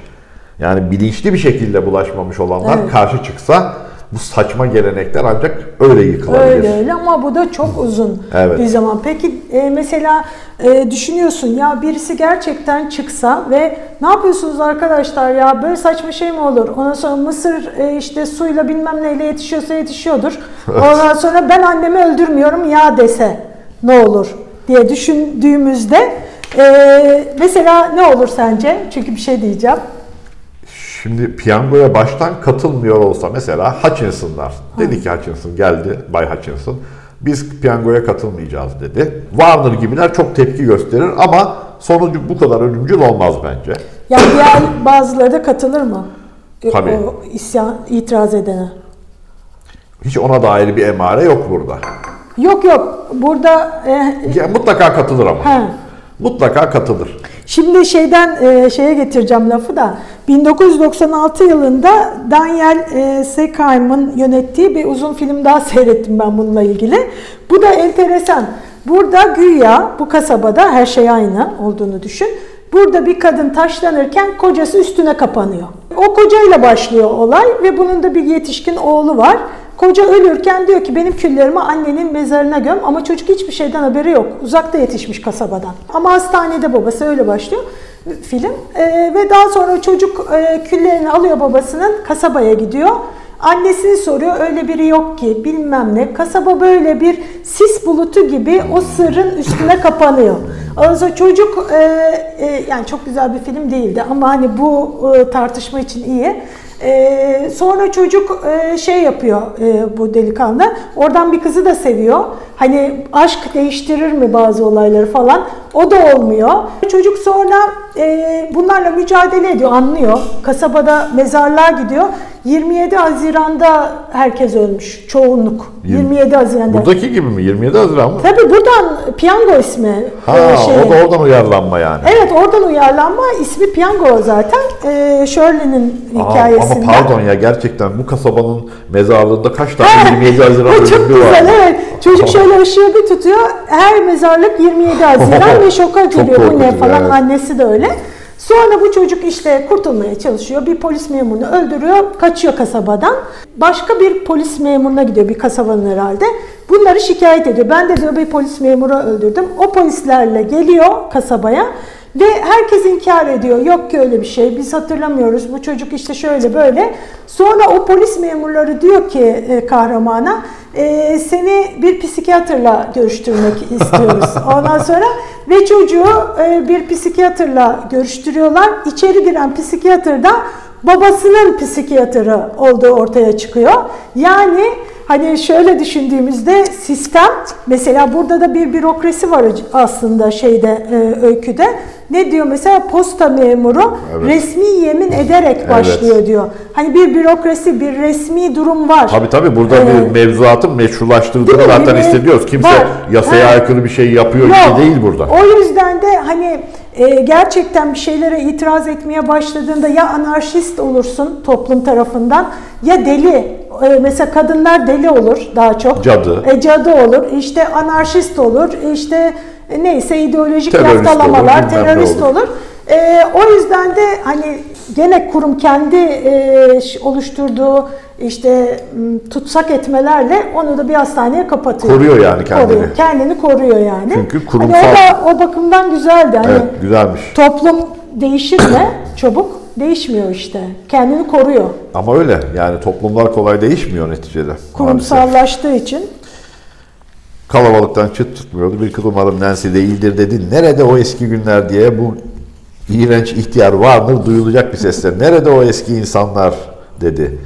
Yani bilinçli bir şekilde bulaşmamış olanlar Evet. karşı çıksa bu saçma gelenekler ancak öyle yıkılabilir. Öyle öyle ama bu da çok uzun Evet. bir zaman. Peki e, mesela e, düşünüyorsun ya birisi gerçekten çıksa ve ne yapıyorsunuz arkadaşlar ya böyle saçma şey mi olur? Ondan sonra Mısır e, işte suyla bilmem neyle yetişiyorsa yetişiyordur. <laughs> Ondan sonra ben annemi öldürmüyorum ya dese ne olur diye düşündüğümüzde e, mesela ne olur sence? Çünkü bir şey diyeceğim. Şimdi piyangoya baştan katılmıyor olsa mesela Hutchinson'lar. Dedi ki Hutchinson geldi Bay Hutchinson. Biz piyangoya katılmayacağız dedi. Warner gibiler çok tepki gösterir ama sonucu bu kadar ölümcül olmaz bence. Yani diğer bazıları da katılır mı? Tabii. O isyan, itiraz edene. Hiç ona dair bir emare yok burada. Yok yok burada e, Ya, mutlaka katılır ama. he. Mutlaka katılır. Şimdi şeyden e, şeye getireceğim lafı da 1996 yılında Daniel e, Sekheim'in yönettiği bir uzun film daha seyrettim ben bununla ilgili. Bu da enteresan. Burada güya bu kasabada her şey aynı olduğunu düşün. Burada bir kadın taşlanırken kocası üstüne kapanıyor. O kocayla başlıyor olay ve bunun da bir yetişkin oğlu var. Koca ölürken diyor ki benim küllerimi annenin mezarına göm ama çocuk hiçbir şeyden haberi yok. Uzakta yetişmiş kasabadan. Ama hastanede babası öyle başlıyor film. Ee, ve daha sonra çocuk e, küllerini alıyor babasının kasabaya gidiyor. Annesini soruyor öyle biri yok ki bilmem ne. Kasaba böyle bir sis bulutu gibi o sırrın üstüne kapanıyor. Sonra çocuk e, e, yani çok güzel bir film değildi ama hani bu e, tartışma için iyi. Ee, sonra çocuk e, şey yapıyor e, bu delikanlı. Oradan bir kızı da seviyor. Hani aşk değiştirir mi bazı olayları falan. O da olmuyor. Çocuk sonra e, bunlarla mücadele ediyor, anlıyor. Kasabada mezarlığa gidiyor. 27 Haziran'da herkes ölmüş. Çoğunluk. 27 Haziran'da. Buradaki gibi mi? 27 Haziran mı? Tabii buradan piyango ismi. Ha, e, şeyin. o da oradan uyarlanma yani. Evet oradan uyarlanma ismi piyango zaten. Ee, Shirley'nin Aa, hikayesinden. Ama pardon ya gerçekten bu kasabanın mezarlığında kaç tane 27 Haziran çok ölümlü var? güzel evet. Çocuk şöyle ışığı bir tutuyor. Her mezarlık 27 Haziran ve şoka <laughs> Çok giriyor. Bu ne falan. evet. Annesi de öyle. Sonra bu çocuk işte kurtulmaya çalışıyor. Bir polis memurunu öldürüyor. Kaçıyor kasabadan. Başka bir polis memuruna gidiyor. Bir kasabanın herhalde. Bunları şikayet ediyor. Ben de diyor bir polis memuru öldürdüm. O polislerle geliyor kasabaya. Ve herkes inkar ediyor. Yok ki öyle bir şey. Biz hatırlamıyoruz. Bu çocuk işte şöyle böyle. Sonra o polis memurları diyor ki e, kahramana e, seni bir psikiyatrla görüştürmek <laughs> istiyoruz. Ondan sonra ve çocuğu e, bir psikiyatrla görüştürüyorlar. İçeri giren psikiyatr da babasının psikiyatrı olduğu ortaya çıkıyor. Yani hani şöyle düşündüğümüzde sistem mesela burada da bir bürokrasi var aslında şeyde e, öyküde. Ne diyor mesela posta memuru Evet. resmi yemin ederek başlıyor diyor. Hani bir bürokrasi, bir resmi durum var. Tabii tabii burada Evet. bir mevzuatın mi? zaten hissediyoruz. Kimse var. yasaya Ha. aykırı bir şey yapıyor Yok. gibi değil burada. O yüzden de hani e, gerçekten bir şeylere itiraz etmeye başladığında ya anarşist olursun toplum tarafından ya deli. E, mesela kadınlar deli olur daha çok. Cadı. E, cadı olur. İşte anarşist olur. İşte e, neyse ideolojik Terörist olur, yaftalamalar, ne terörist olur. olur. E, o yüzden de hani gene kurum kendi e, oluşturduğu işte tutsak etmelerle onu da bir hastaneye kapatıyor. Koruyor yani kendini. Koruyor, kendini koruyor yani. Çünkü Hani kurumsal- o da o bakımdan güzeldi. Hani Evet güzelmiş. toplum değişir mi? Çabuk değişmiyor işte. Kendini koruyor. Ama öyle yani toplumlar kolay değişmiyor neticede. maalesef. Kurumsallaştığı için. Kalabalıktan çıt tutmuyordu. Bir kız umarım Nancy değildir dedi. Nerede o eski günler diye bu iğrenç ihtiyar vardır duyulacak bir sesle. Nerede o eski insanlar dedi.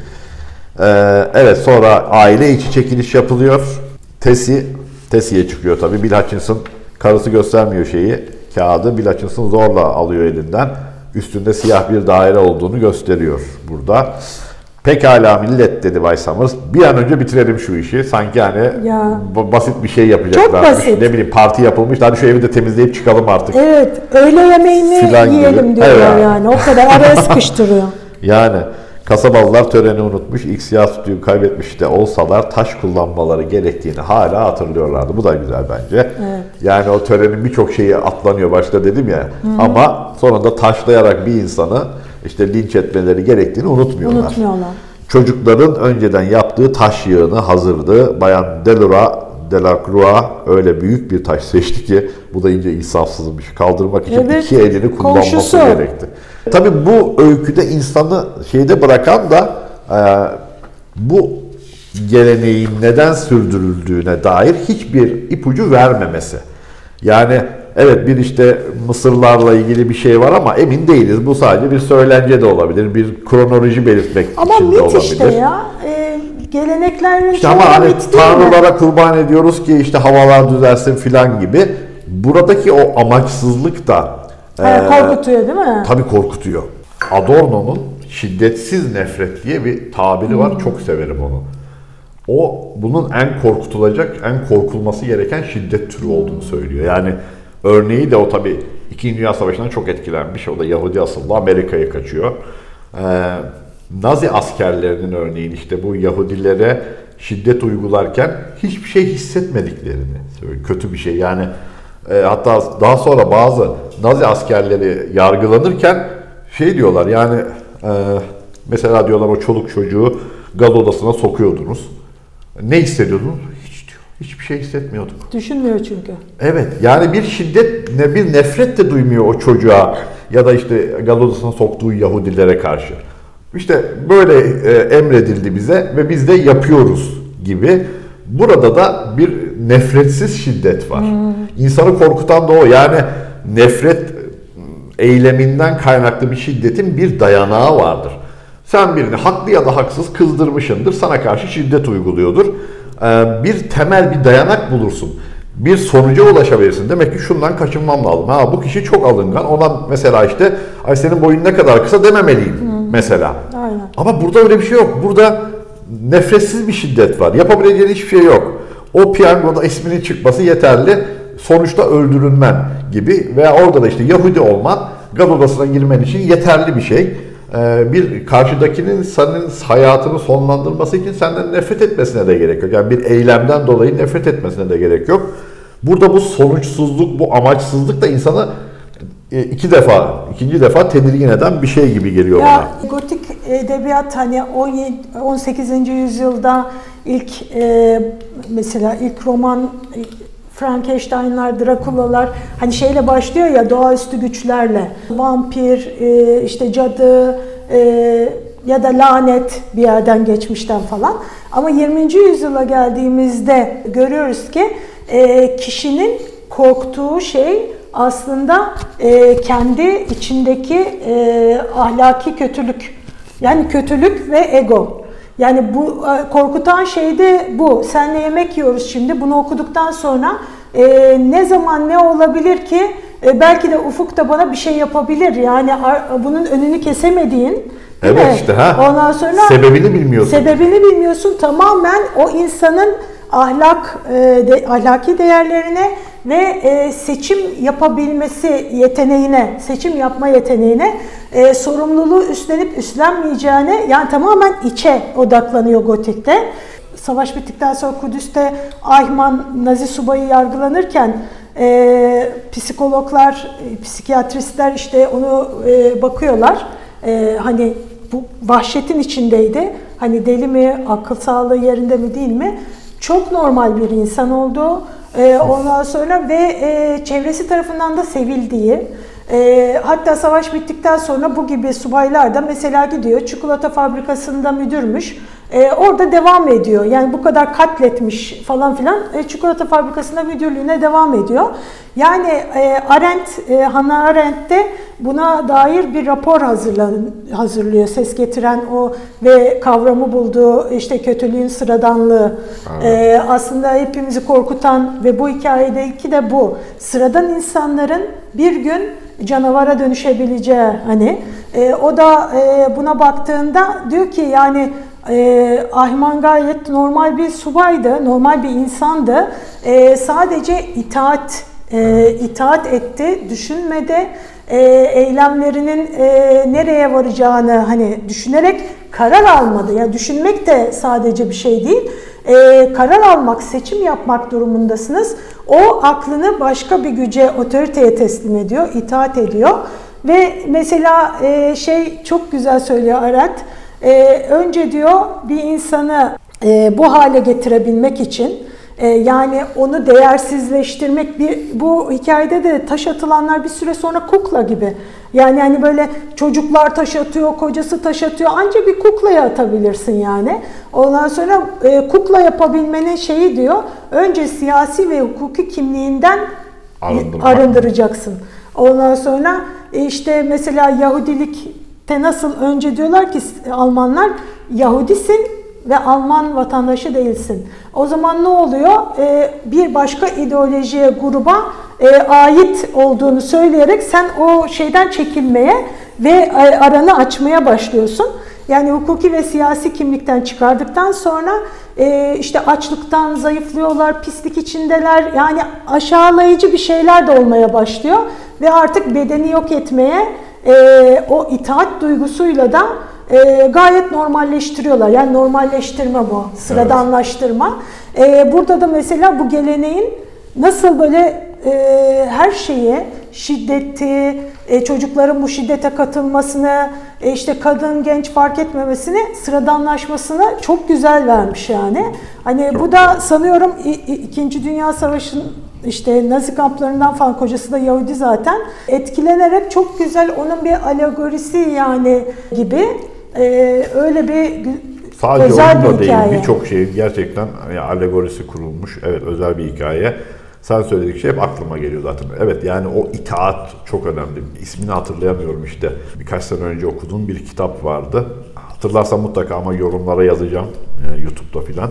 Ee, evet sonra aile içi çekiliş yapılıyor. Tesi, Tesi'ye çıkıyor tabii. Bill Hutchinson karısı göstermiyor şeyi. Kağıdı Bill Hutchinson zorla alıyor elinden. Üstünde siyah bir daire olduğunu gösteriyor burada. Pekala millet dedi Bay Summers. Bir an önce bitirelim şu işi. Sanki hani Ya. ba- basit bir şey yapacaklarmış. basit. Ne bileyim parti yapılmış. Hadi şu evi de temizleyip çıkalım artık. Evet, öğle yemeğini Filan gibi. yiyelim diyorlar Evet. yani. O kadar araya sıkıştırıyor. <laughs> Yani kasabalılar töreni unutmuş, ilk siyah sütüyü kaybetmiş de olsalar taş kullanmaları gerektiğini hala hatırlıyorlardı. Bu da güzel bence. Yani o törenin birçok şeyi atlanıyor başta dedim ya. Ama sonunda taşlayarak bir insanı işte linç etmeleri gerektiğini unutmuyorlar. Unutmuyorlar. Çocukların önceden yaptığı taş yığını hazırdı. Bayan Delora Delacroix öyle büyük bir taş seçti ki bu da ince insafsızmış. Kaldırmak için Evet, iki elini kullanması komşusu. gerekti. Tabii bu öyküde insanı şeyde bırakan da e, bu geleneğin neden sürdürüldüğüne dair hiçbir ipucu vermemesi. Yani evet bir işte Mısırlarla ilgili bir şey var ama emin değiliz. Bu sadece bir söylence de olabilir. Bir kronoloji belirtmek Ama için de mit olabilir. işte ya. Ee, geleneklerin İşte ama hani değil mi? tanrılara kurban ediyoruz ki işte havalar düzelsin filan gibi. Buradaki o amaçsızlık da Ha, e, korkutuyor değil mi? tabii korkutuyor. Adorno'nun şiddetsiz nefret diye bir tabiri var. Çok severim onu. O bunun en korkutulacak, en korkulması gereken şiddet türü olduğunu söylüyor. Yani örneği de o tabii İkinci Dünya Savaşı'ndan çok etkilenmiş. O da Yahudi asıllı Amerika'ya kaçıyor. Ee, Nazi askerlerinin örneğin işte bu Yahudilere şiddet uygularken hiçbir şey hissetmediklerini söylüyor. Kötü bir şey yani. e, hatta daha sonra bazı Nazi askerleri yargılanırken şey diyorlar yani e, mesela diyorlar o çoluk çocuğu gaz odasına sokuyordunuz. Ne hissediyordunuz? Hiç diyor. Hiçbir şey hissetmiyorduk. Düşünmüyor çünkü. Evet yani bir şiddet ne bir nefret de duymuyor o çocuğa ya da işte gaz odasına soktuğu Yahudilere karşı. İşte böyle e, emredildi bize ve biz de yapıyoruz gibi. Burada da bir nefretsiz şiddet var. İnsanı korkutan da o. Yani nefret eyleminden kaynaklı bir şiddetin bir dayanağı vardır. Sen birini haklı ya da haksız kızdırmışındır. Sana karşı şiddet uyguluyordur. Ee, bir temel bir dayanak bulursun. Bir sonuca ulaşabilirsin. Demek ki şundan kaçınmam lazım. Ha bu kişi çok alıngan. Ona mesela işte ay senin boyun ne kadar kısa dememeliyim mesela. Aynen. Ama burada öyle bir şey yok. Burada nefretsiz bir şiddet var. Yapabileceğin hiçbir şey yok. O piyangoda isminin çıkması yeterli. Sonuçta öldürülmen gibi veya orada da işte Yahudi olman gaz odasına girmen için yeterli bir şey. Ee, bir karşıdakinin senin hayatını sonlandırması için senden nefret etmesine de gerek yok. Yani bir eylemden dolayı nefret etmesine de gerek yok. Burada bu sonuçsuzluk, bu amaçsızlık da insanı iki defa, ikinci defa tedirgin eden bir şey gibi geliyor bana. Ya gotik edebiyat hani 17 18. yüzyılda ilk e, mesela ilk roman e, Frankenstein'lar, Drakula'lar hani şeyle başlıyor ya doğaüstü güçlerle. Vampir, e, işte cadı e, ya da lanet bir yerden geçmişten falan. Ama 20. yüzyıla geldiğimizde görüyoruz ki e, kişinin korktuğu şey aslında e, kendi içindeki e, ahlaki kötülük. Yani kötülük ve ego. Yani bu e, korkutan şey de bu. Senle yemek yiyoruz şimdi. Bunu okuduktan sonra e, ne zaman ne olabilir ki e, belki de Ufuk da bana bir şey yapabilir. Yani bunun önünü kesemediğin Evet mi? işte, ha. Ondan sonra Sebebini bilmiyorsun. Sebebini bilmiyorsun. Tamamen o insanın ahlak e, de, ahlaki değerlerine ve e, seçim yapabilmesi yeteneğine, seçim yapma yeteneğine, e, sorumluluğu üstlenip üstlenmeyeceğine yani tamamen içe odaklanıyor Gotik'te. Savaş bittikten sonra Kudüs'te Ayman Nazi subayı yargılanırken e, psikologlar, e, psikiyatristler işte onu e, bakıyorlar. E, hani bu vahşetin içindeydi. Hani deli mi, akıl sağlığı yerinde mi değil mi? Çok normal bir insan olduğu, e, ondan sonra ve e, çevresi tarafından da sevildiği, e, hatta savaş bittikten sonra bu gibi subaylar da mesela gidiyor çikolata fabrikasında müdürmüş. E, orada devam ediyor. Yani bu kadar katletmiş falan filan e, çikolata fabrikasında müdürlüğüne devam ediyor. Yani e, Arendt, e, Hannah Arendt de buna dair bir rapor hazırlan, hazırlıyor. Ses getiren o ve kavramı bulduğu işte kötülüğün sıradanlığı. E, aslında hepimizi korkutan ve bu hikayedeki de bu. Sıradan insanların bir gün canavara dönüşebileceği hani. E, o da e, buna baktığında diyor ki yani e, Ahman gayet normal bir subaydı, normal bir insandı. E, sadece itaat e, itaat etti, düşünmedi. E, eylemlerinin e, nereye varacağını hani düşünerek karar almadı. Yani düşünmek de sadece bir şey değil. E, karar almak, seçim yapmak durumundasınız. O aklını başka bir güce, otoriteye teslim ediyor, itaat ediyor. Ve mesela e, şey çok güzel söylüyor Arendt. E, önce diyor bir insanı e, bu hale getirebilmek için e, yani onu değersizleştirmek bir bu hikayede de taş atılanlar bir süre sonra kukla gibi. Yani hani böyle çocuklar taş atıyor, kocası taş atıyor. Ancak bir kuklaya atabilirsin yani. Ondan sonra e, kukla yapabilmenin şeyi diyor. Önce siyasi ve hukuki kimliğinden Arındırmak. arındıracaksın. Ondan sonra e, işte mesela Yahudilikte nasıl önce diyorlar ki Almanlar Yahudisin ve Alman vatandaşı değilsin. O zaman ne oluyor? Ee, bir başka ideolojiye, gruba e, ait olduğunu söyleyerek sen o şeyden çekilmeye ve e, aranı açmaya başlıyorsun. Yani hukuki ve siyasi kimlikten çıkardıktan sonra e, işte açlıktan zayıflıyorlar, pislik içindeler. Yani aşağılayıcı bir şeyler de olmaya başlıyor ve artık bedeni yok etmeye e, o itaat duygusuyla da e, gayet normalleştiriyorlar. Yani normalleştirme bu, sıradanlaştırma. E, burada da mesela bu geleneğin nasıl böyle e, her şeyi, şiddeti, e, çocukların bu şiddete katılmasını, e, işte kadın, genç fark etmemesini, sıradanlaşmasını çok güzel vermiş yani. Hani bu da sanıyorum İ- İ- İkinci Dünya Savaşı'nın işte Nazi kamplarından falan kocası da Yahudi zaten etkilenerek çok güzel onun bir alegorisi yani gibi e, öyle bir Sadece özel bir değil, hikaye. birçok şey gerçekten yani alegorisi kurulmuş. Evet özel bir hikaye. Sen söyledikçe hep aklıma geliyor zaten. Evet yani o itaat çok önemli. İsmini hatırlayamıyorum işte. Birkaç sene önce okuduğum bir kitap vardı. Hatırlarsam mutlaka ama yorumlara yazacağım e, YouTube'da filan.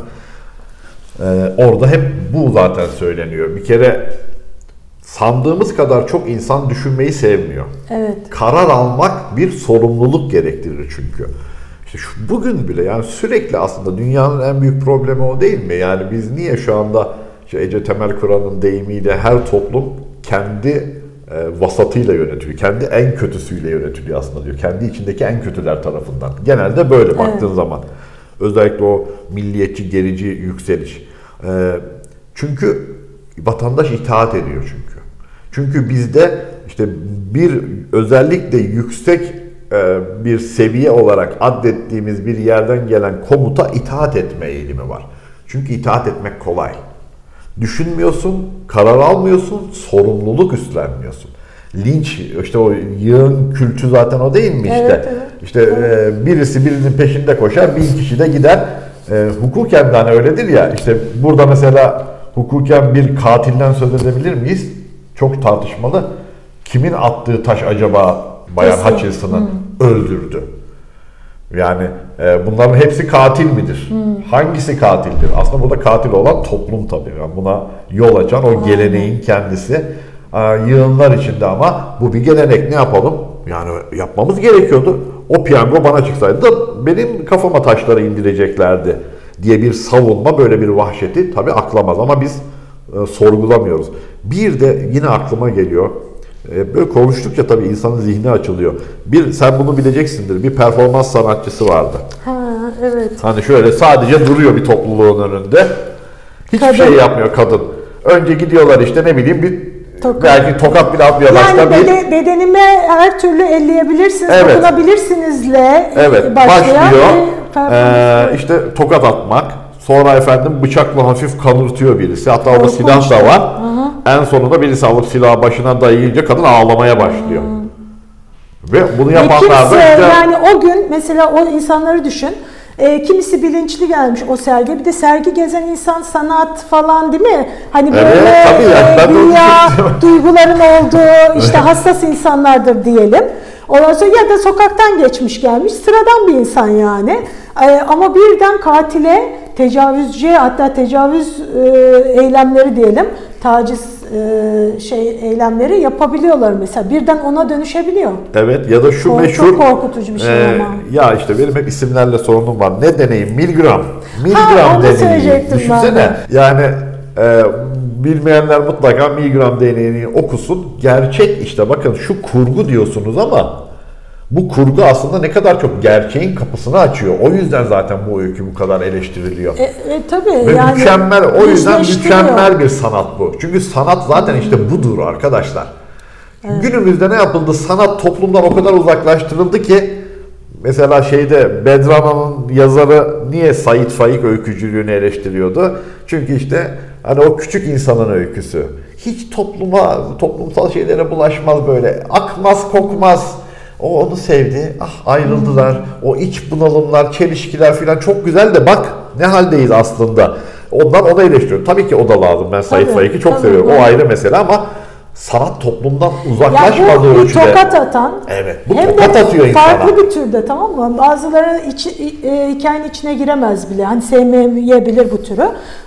E, orada hep bu zaten söyleniyor. Bir kere sandığımız kadar çok insan düşünmeyi sevmiyor. Evet. Karar almak bir sorumluluk gerektirir çünkü. İşte şu, bugün bile yani sürekli aslında dünyanın en büyük problemi o değil mi? Yani biz niye şu anda işte Ece Temel Kur'an'ın deyimiyle her toplum kendi e, vasatıyla yönetiliyor. Kendi en kötüsüyle yönetiliyor aslında diyor. Kendi içindeki en kötüler tarafından. Genelde böyle baktığın zaman. Özellikle o milliyetçi, gerici yükseliş. E, çünkü vatandaş itaat ediyor çünkü. Çünkü bizde işte bir özellikle yüksek e, bir seviye olarak addettiğimiz bir yerden gelen komuta itaat etme eğilimi var. Çünkü itaat etmek kolay. Düşünmüyorsun, karar almıyorsun, sorumluluk üstlenmiyorsun. Linç, işte o yığın kültü zaten o değil mi işte? Evet, evet. İşte e, birisi birinin peşinde koşar, bin kişi de gider. E, hukuken de hani öyledir ya, işte burada mesela hukuken bir katilden söz edebilir miyiz? Çok tartışmalı. Kimin attığı taş acaba Bayan. Hutchinson'ı öldürdü? Yani e, bunların hepsi katil midir? Hangisi katildir? Aslında burada katil olan toplum tabii. Yani buna yol açan o geleneğin kendisi. Yığınlar içinde ama bu bir gelenek ne yapalım? Yani yapmamız gerekiyordu. O piyango bana çıksaydı da benim kafama taşları indireceklerdi diye bir savunma böyle bir vahşeti tabii aklamaz ama biz e, sorgulamıyoruz. Bir de yine aklıma geliyor. E, böyle konuştukça tabii insanın zihni açılıyor. Bir sen bunu bileceksindir. Bir performans sanatçısı vardı. Ha, evet. Hani şöyle sadece duruyor bir topluluğun önünde. Hiçbir Kadın. şey yapmıyor kadın. Önce gidiyorlar işte ne bileyim bir Tokat. belki tokat bile atmıyor başta Yani bir bede- bedenime her türlü elleyebilirsiniz, Evet. dokunabilirsinizle Evet başlayan başlıyor. bir. Ee, işte tokat atmak. Sonra efendim bıçakla hafif kanırtıyor birisi. Hatta orada silah da var. En sonunda birisi alıp silahı başına dayayınca kadın ağlamaya başlıyor. Ve bunu yapanlar da işte yani o gün mesela o insanları düşün. E, kimisi bilinçli gelmiş o sergi. Bir de sergi gezen insan sanat falan değil mi? Hani Evet, böyle tabii yani, ben de onu dünya <laughs> duyguların olduğu işte hassas insanlardır diyelim. Ondan sonra ya da sokaktan geçmiş gelmiş sıradan bir insan yani. E, ama birden katile tecavüzcüye hatta tecavüz e, eylemleri diyelim taciz e, şey eylemleri yapabiliyorlar mesela birden ona dönüşebiliyor. Evet ya da şu Çok- meşhur çok korkutucu bir şey ama. Ya işte benim hep isimlerle sorunum var. Ne deneyim? Milgram. Ha, Milgram onu deneyi. söyleyecektim ben Düşünsene. de. Yani e, bilmeyenler mutlaka Milgram deneyini okusun. Gerçek işte bakın şu kurgu diyorsunuz ama bu kurgu aslında ne kadar çok gerçeğin kapısını açıyor. O yüzden zaten bu öykü bu kadar eleştiriliyor. E, e, tabii Ve yani mükemmel, o yüzden mükemmel bir sanat bu. Çünkü sanat zaten işte budur arkadaşlar. Günümüzde ne yapıldı? Sanat toplumdan o kadar uzaklaştırıldı ki mesela şeyde Bedrana'nın yazarı niye Said Faik öykücülüğünü eleştiriyordu? Çünkü işte hani o küçük insanın öyküsü. Hiç topluma, toplumsal şeylere bulaşmaz böyle. Akmaz, kokmaz. O onu sevdi. Ah ayrıldılar. O iç bunalımlar, çelişkiler falan çok güzel de bak ne haldeyiz aslında. Ondan ona eleştiriyor. Tabii ki o da lazım. Ben Said Faik'i çok tabii, seviyorum. doğru. O ayrı mesele ama sanat toplumdan uzaklaşmadığı bu bir ölçüde. tokat atan. Evet, bu hem tokat de atıyor farklı insana. bir türde tamam mı? Bazıları içi, e, hikayenin içine giremez bile. Hani sevmeyebilir bu türü.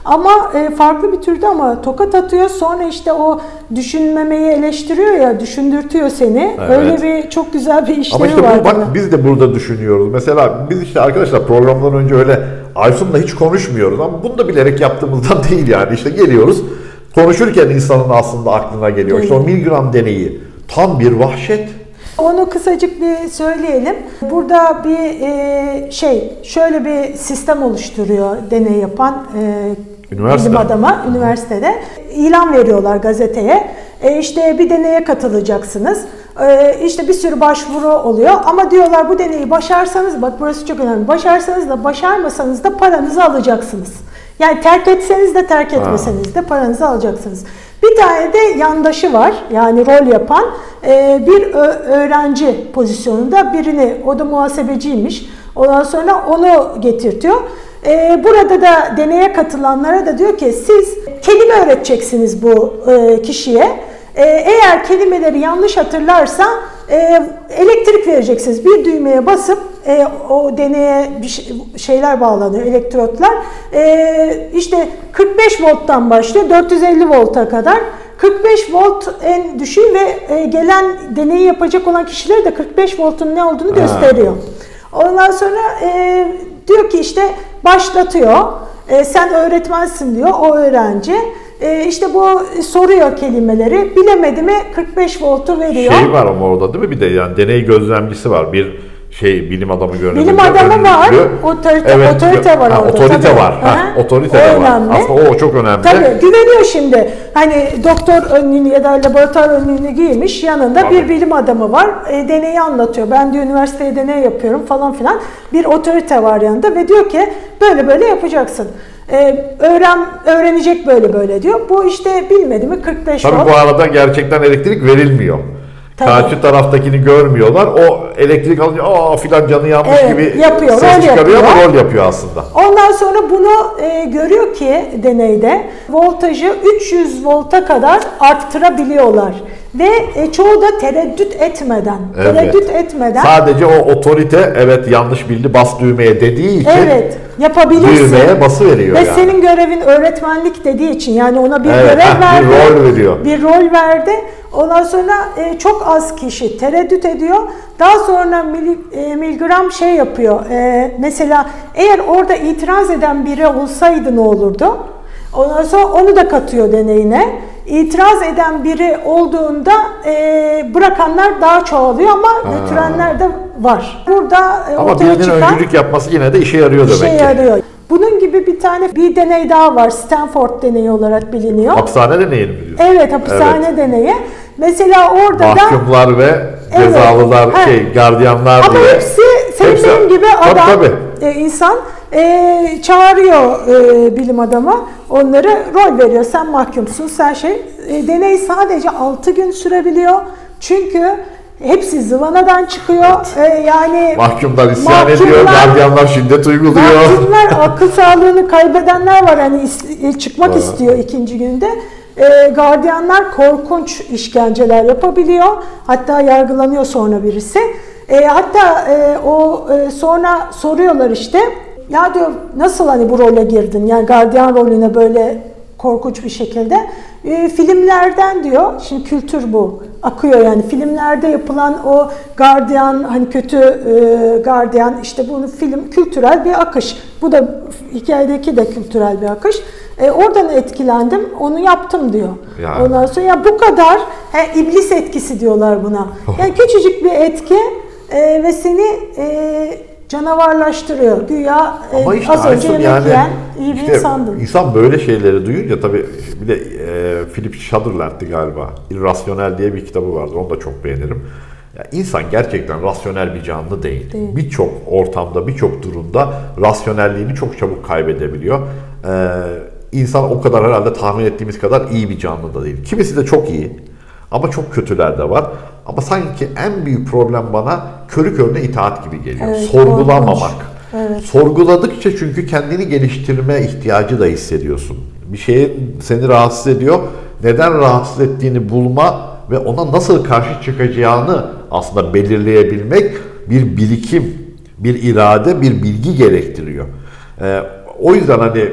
Ama e, farklı bir türde ama tokat atıyor. Sonra işte o düşünmemeyi eleştiriyor ya, düşündürtüyor seni. Evet. Öyle bir çok güzel bir işlevi Ama işte var. bu, bak biz de burada düşünüyoruz. Mesela biz işte arkadaşlar programdan önce öyle Aysun'la hiç konuşmuyoruz ama bunu da bilerek yaptığımızdan <laughs> değil yani. İşte geliyoruz konuşurken insanın aslında aklına geliyor. İşte o Milgram deneyi tam bir vahşet. Onu kısacık bir söyleyelim. Burada bir e, şey, şöyle bir sistem oluşturuyor deney yapan e, Üniversite. bilim adama üniversitede. İlan veriyorlar gazeteye. E, işte bir deneye katılacaksınız. E, işte bir sürü başvuru oluyor ama diyorlar bu deneyi başarsanız, bak burası çok önemli, başarsanız da başarmasanız da paranızı alacaksınız. Yani terk etseniz de terk etmeseniz de paranızı alacaksınız. Bir tane de yandaşı var yani rol yapan e, bir öğrenci pozisyonunda birini o da muhasebeciymiş. Ondan sonra onu getirtiyor. E, burada da deneye katılanlara da diyor ki siz kelime öğreteceksiniz bu e, kişiye. Eğer kelimeleri yanlış hatırlarsa e, elektrik vereceksiniz. Bir düğmeye basıp e, o deneye bir şey- şeyler bağlanıyor, elektrotlar. E, işte 45 volttan başlıyor 450 volta kadar. 45 volt en düşüğü ve e, gelen deneyi yapacak olan kişilere de 45 voltun ne olduğunu gösteriyor. Ondan sonra e, diyor ki işte başlatıyor. E, sen öğretmensin diyor o öğrenci. E, işte bu soruyor kelimeleri. Bilemedi mi 45 voltu veriyor. Şey var ama orada değil mi? Bir de yani deney gözlemcisi var. Bir şey bilim adamı görünüyor. Bilim adamı var, otorite- otorite var ha, orada, Otorite tabii. var. Ha, otorite o de var. önemli. Aslında o çok önemli. Tabii güveniyor şimdi. Hani doktor önlüğünü ya da laboratuvar önlüğünü giymiş. Yanında Tabii. bir bilim adamı var. E, deneyi anlatıyor. Ben diyor üniversitede deney yapıyorum falan filan. Bir otorite var yanında ve diyor ki böyle böyle yapacaksın. E, öğren öğrenecek böyle böyle diyor. Bu işte bilmedi mi 45 Tabii volt. bu arada gerçekten elektrik verilmiyor. Tabii. Karşı taraftakini görmüyorlar. O elektrik alınca aa filan canı yanmış Evet, gibi yapıyor, ses rol çıkarıyor ama yapıyor. rol yapıyor aslında. Ondan sonra bunu e, görüyor ki deneyde voltajı 300 volta kadar arttırabiliyorlar. Ve e, çoğu da tereddüt etmeden, Evet. tereddüt etmeden Sadece o otorite evet yanlış bildi bas düğmeye dediği için evet yapabilirsin. düğmeye bası veriyor Ve yani. senin görevin öğretmenlik dediği için yani ona bir Evet, görev heh, verdi. bir rol veriyor. Bir rol verdi. Ondan sonra e, çok az kişi tereddüt ediyor. Daha sonra mili, e, Milgram şey yapıyor. E, mesela eğer orada itiraz eden biri olsaydı ne olurdu? Ondan sonra onu da katıyor deneyine. İtiraz eden biri olduğunda e, bırakanlar daha çoğalıyor ama götürenler de var. Burada e, Ama birinin çıkan öncülük yapması yine de işe yarıyor işe demek ki. yarıyor. Bunun gibi bir tane bir deney daha var. Stanford deneyi olarak biliniyor. Hapishane deneyelim mi diyorsun? Evet, hapishane deneyi. Mesela orada da Mahkumlar ve Evet, cezalılar, ha. şey gardiyanlar ama diye. hepsi senin Hepsi- benim gibi Tabii, adam, tabii. e, insan e, çağırıyor e, bilim adamı. Onları rol veriyor. Sen mahkumsun, sen şey. E, deney sadece 6 gün sürebiliyor. Çünkü hepsi zıvanadan çıkıyor. E, yani Mahkumlar isyan ediyor, Mahkumlar- gardiyanlar şiddet uyguluyor. Mahkumlar <laughs> akıl sağlığını kaybedenler var hani is- e, çıkmak Doğru. istiyor ikinci günde. E, gardiyanlar korkunç işkenceler yapabiliyor. Hatta yargılanıyor sonra birisi. E, hatta e, o e, sonra soruyorlar işte ya diyor nasıl hani bu role girdin? Yani gardiyan rolüne böyle korkunç bir şekilde. E, filmlerden diyor, şimdi kültür bu, akıyor yani filmlerde yapılan o gardiyan hani kötü e, gardiyan işte bunu film kültürel bir akış. Bu da hikayedeki de kültürel bir akış. E, oradan etkilendim, onu yaptım diyor. Yani. Ondan sonra ya bu kadar he, iblis etkisi diyorlar buna. Yani küçücük bir etki e, ve seni e, canavarlaştırıyor. Güya e, işte az önce yemek yani yiyen iyi bir işte insandın. insan böyle şeyleri duyunca tabii bir de e, Philip Shutherland'ti galiba. İrrasyonel diye bir kitabı vardı. Onu da çok beğenirim. Ya insan gerçekten rasyonel bir canlı değil. Değil. Birçok ortamda, birçok durumda rasyonelliğini çok çabuk kaybedebiliyor. Ee, insan o kadar herhalde tahmin ettiğimiz kadar iyi bir canlı da değil. Kimisi de çok iyi ama çok kötüler de var. Ama sanki en büyük problem bana körü körüne itaat gibi geliyor. Evet, Sorgulamamak. korkunç. Evet. Sorguladıkça çünkü kendini geliştirme ihtiyacı da hissediyorsun. Bir şeyin seni rahatsız ediyor. Neden rahatsız ettiğini bulma ve ona nasıl karşı çıkacağını aslında belirleyebilmek bir birikim, bir irade, bir bilgi gerektiriyor. Ee, o yüzden hani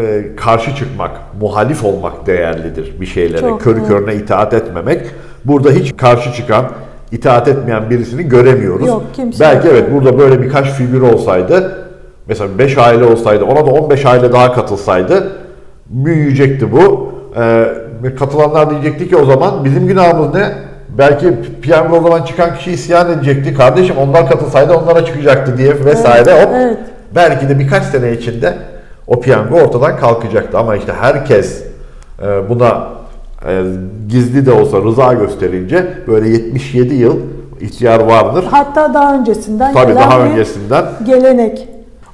e, karşı çıkmak, muhalif olmak değerlidir bir şeylere. Çok, Körü evet. körüne itaat etmemek. Burada hiç karşı çıkan, itaat etmeyen birisini göremiyoruz. Yok, kimse Belki yok. evet burada böyle birkaç figür olsaydı, mesela 5 aile olsaydı, ona da 15 aile daha katılsaydı büyüyecekti bu. Ee, katılanlar diyecekti ki o zaman bizim günahımız ne? Belki piyango o zaman çıkan kişi isyan edecekti. Kardeşim onlar katılsaydı onlara çıkacaktı diye vesaire. Hop. evet. Belki de birkaç sene içinde o piyango ortadan kalkacaktı. Ama işte herkes e, buna e, gizli de olsa rıza gösterince böyle 77 yıl ihtiyar vardır. Hatta daha öncesinden Tabii daha öncesinden gelenek.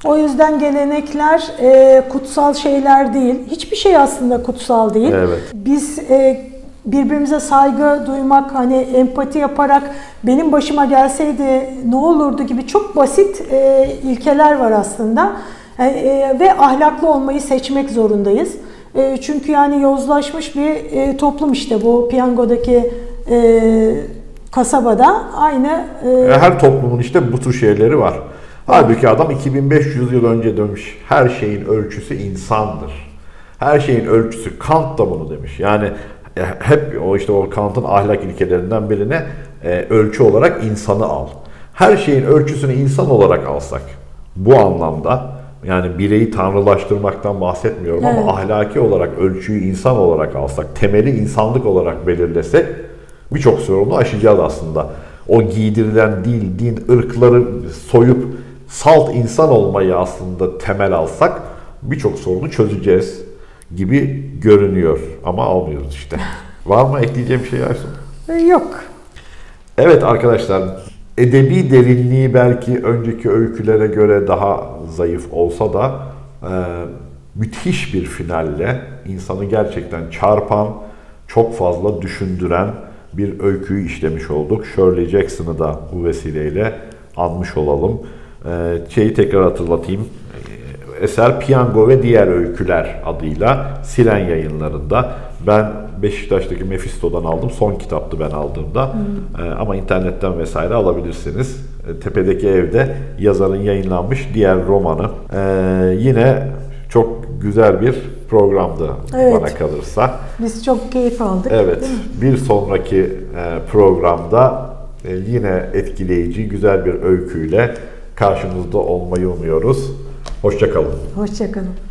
O yüzden gelenekler e, kutsal şeyler değil. Hiçbir şey aslında kutsal değil. Evet. Biz e, birbirimize saygı duymak, hani empati yaparak benim başıma gelseydi ne olurdu gibi çok basit e, ilkeler var aslında. E, e, ve ahlaklı olmayı seçmek zorundayız. E, çünkü yani yozlaşmış bir toplum işte bu piyangodaki kasabada aynı her toplumun işte bu tür şeyleri var. Halbuki adam 2500 yıl önce demiş her şeyin ölçüsü insandır. Her şeyin ölçüsü Kant da bunu demiş. Yani hep o işte o Kant'ın ahlak ilkelerinden birine e, ölçü olarak insanı al. Her şeyin ölçüsünü insan olarak alsak bu anlamda yani bireyi tanrılaştırmaktan bahsetmiyorum Evet. ama ahlaki olarak ölçüyü insan olarak alsak, temeli insanlık olarak belirlesek birçok sorunu aşacağız aslında. O giydirilen dil, din, ırkları soyup salt insan olmayı aslında temel alsak birçok sorunu çözeceğiz gibi görünüyor. Ama almıyoruz işte. <laughs> Var mı ekleyeceğim bir şey Aysun? E, Yok. Evet arkadaşlar, edebi derinliği belki önceki öykülere göre daha zayıf olsa da e, müthiş bir finalle insanı gerçekten çarpan, çok fazla düşündüren bir öyküyü işlemiş olduk. Shirley Jackson'ı da bu vesileyle anmış olalım. E, şeyi tekrar hatırlatayım. Eser Piyango ve Diğer Öyküler adıyla Siren yayınlarında. Ben Beşiktaş'taki Mephisto'dan aldım. Son kitaptı ben aldığımda. Ee, ama internetten vesaire alabilirsiniz. Ee, Tepedeki Evde yazarın yayınlanmış diğer romanı. Ee, yine çok güzel bir programdı Evet. bana kalırsa. Biz çok keyif aldık. Evet, bir sonraki e, programda e, yine etkileyici, güzel bir öyküyle karşınızda olmayı umuyoruz. Hoşçakalın. Hoşçakalın.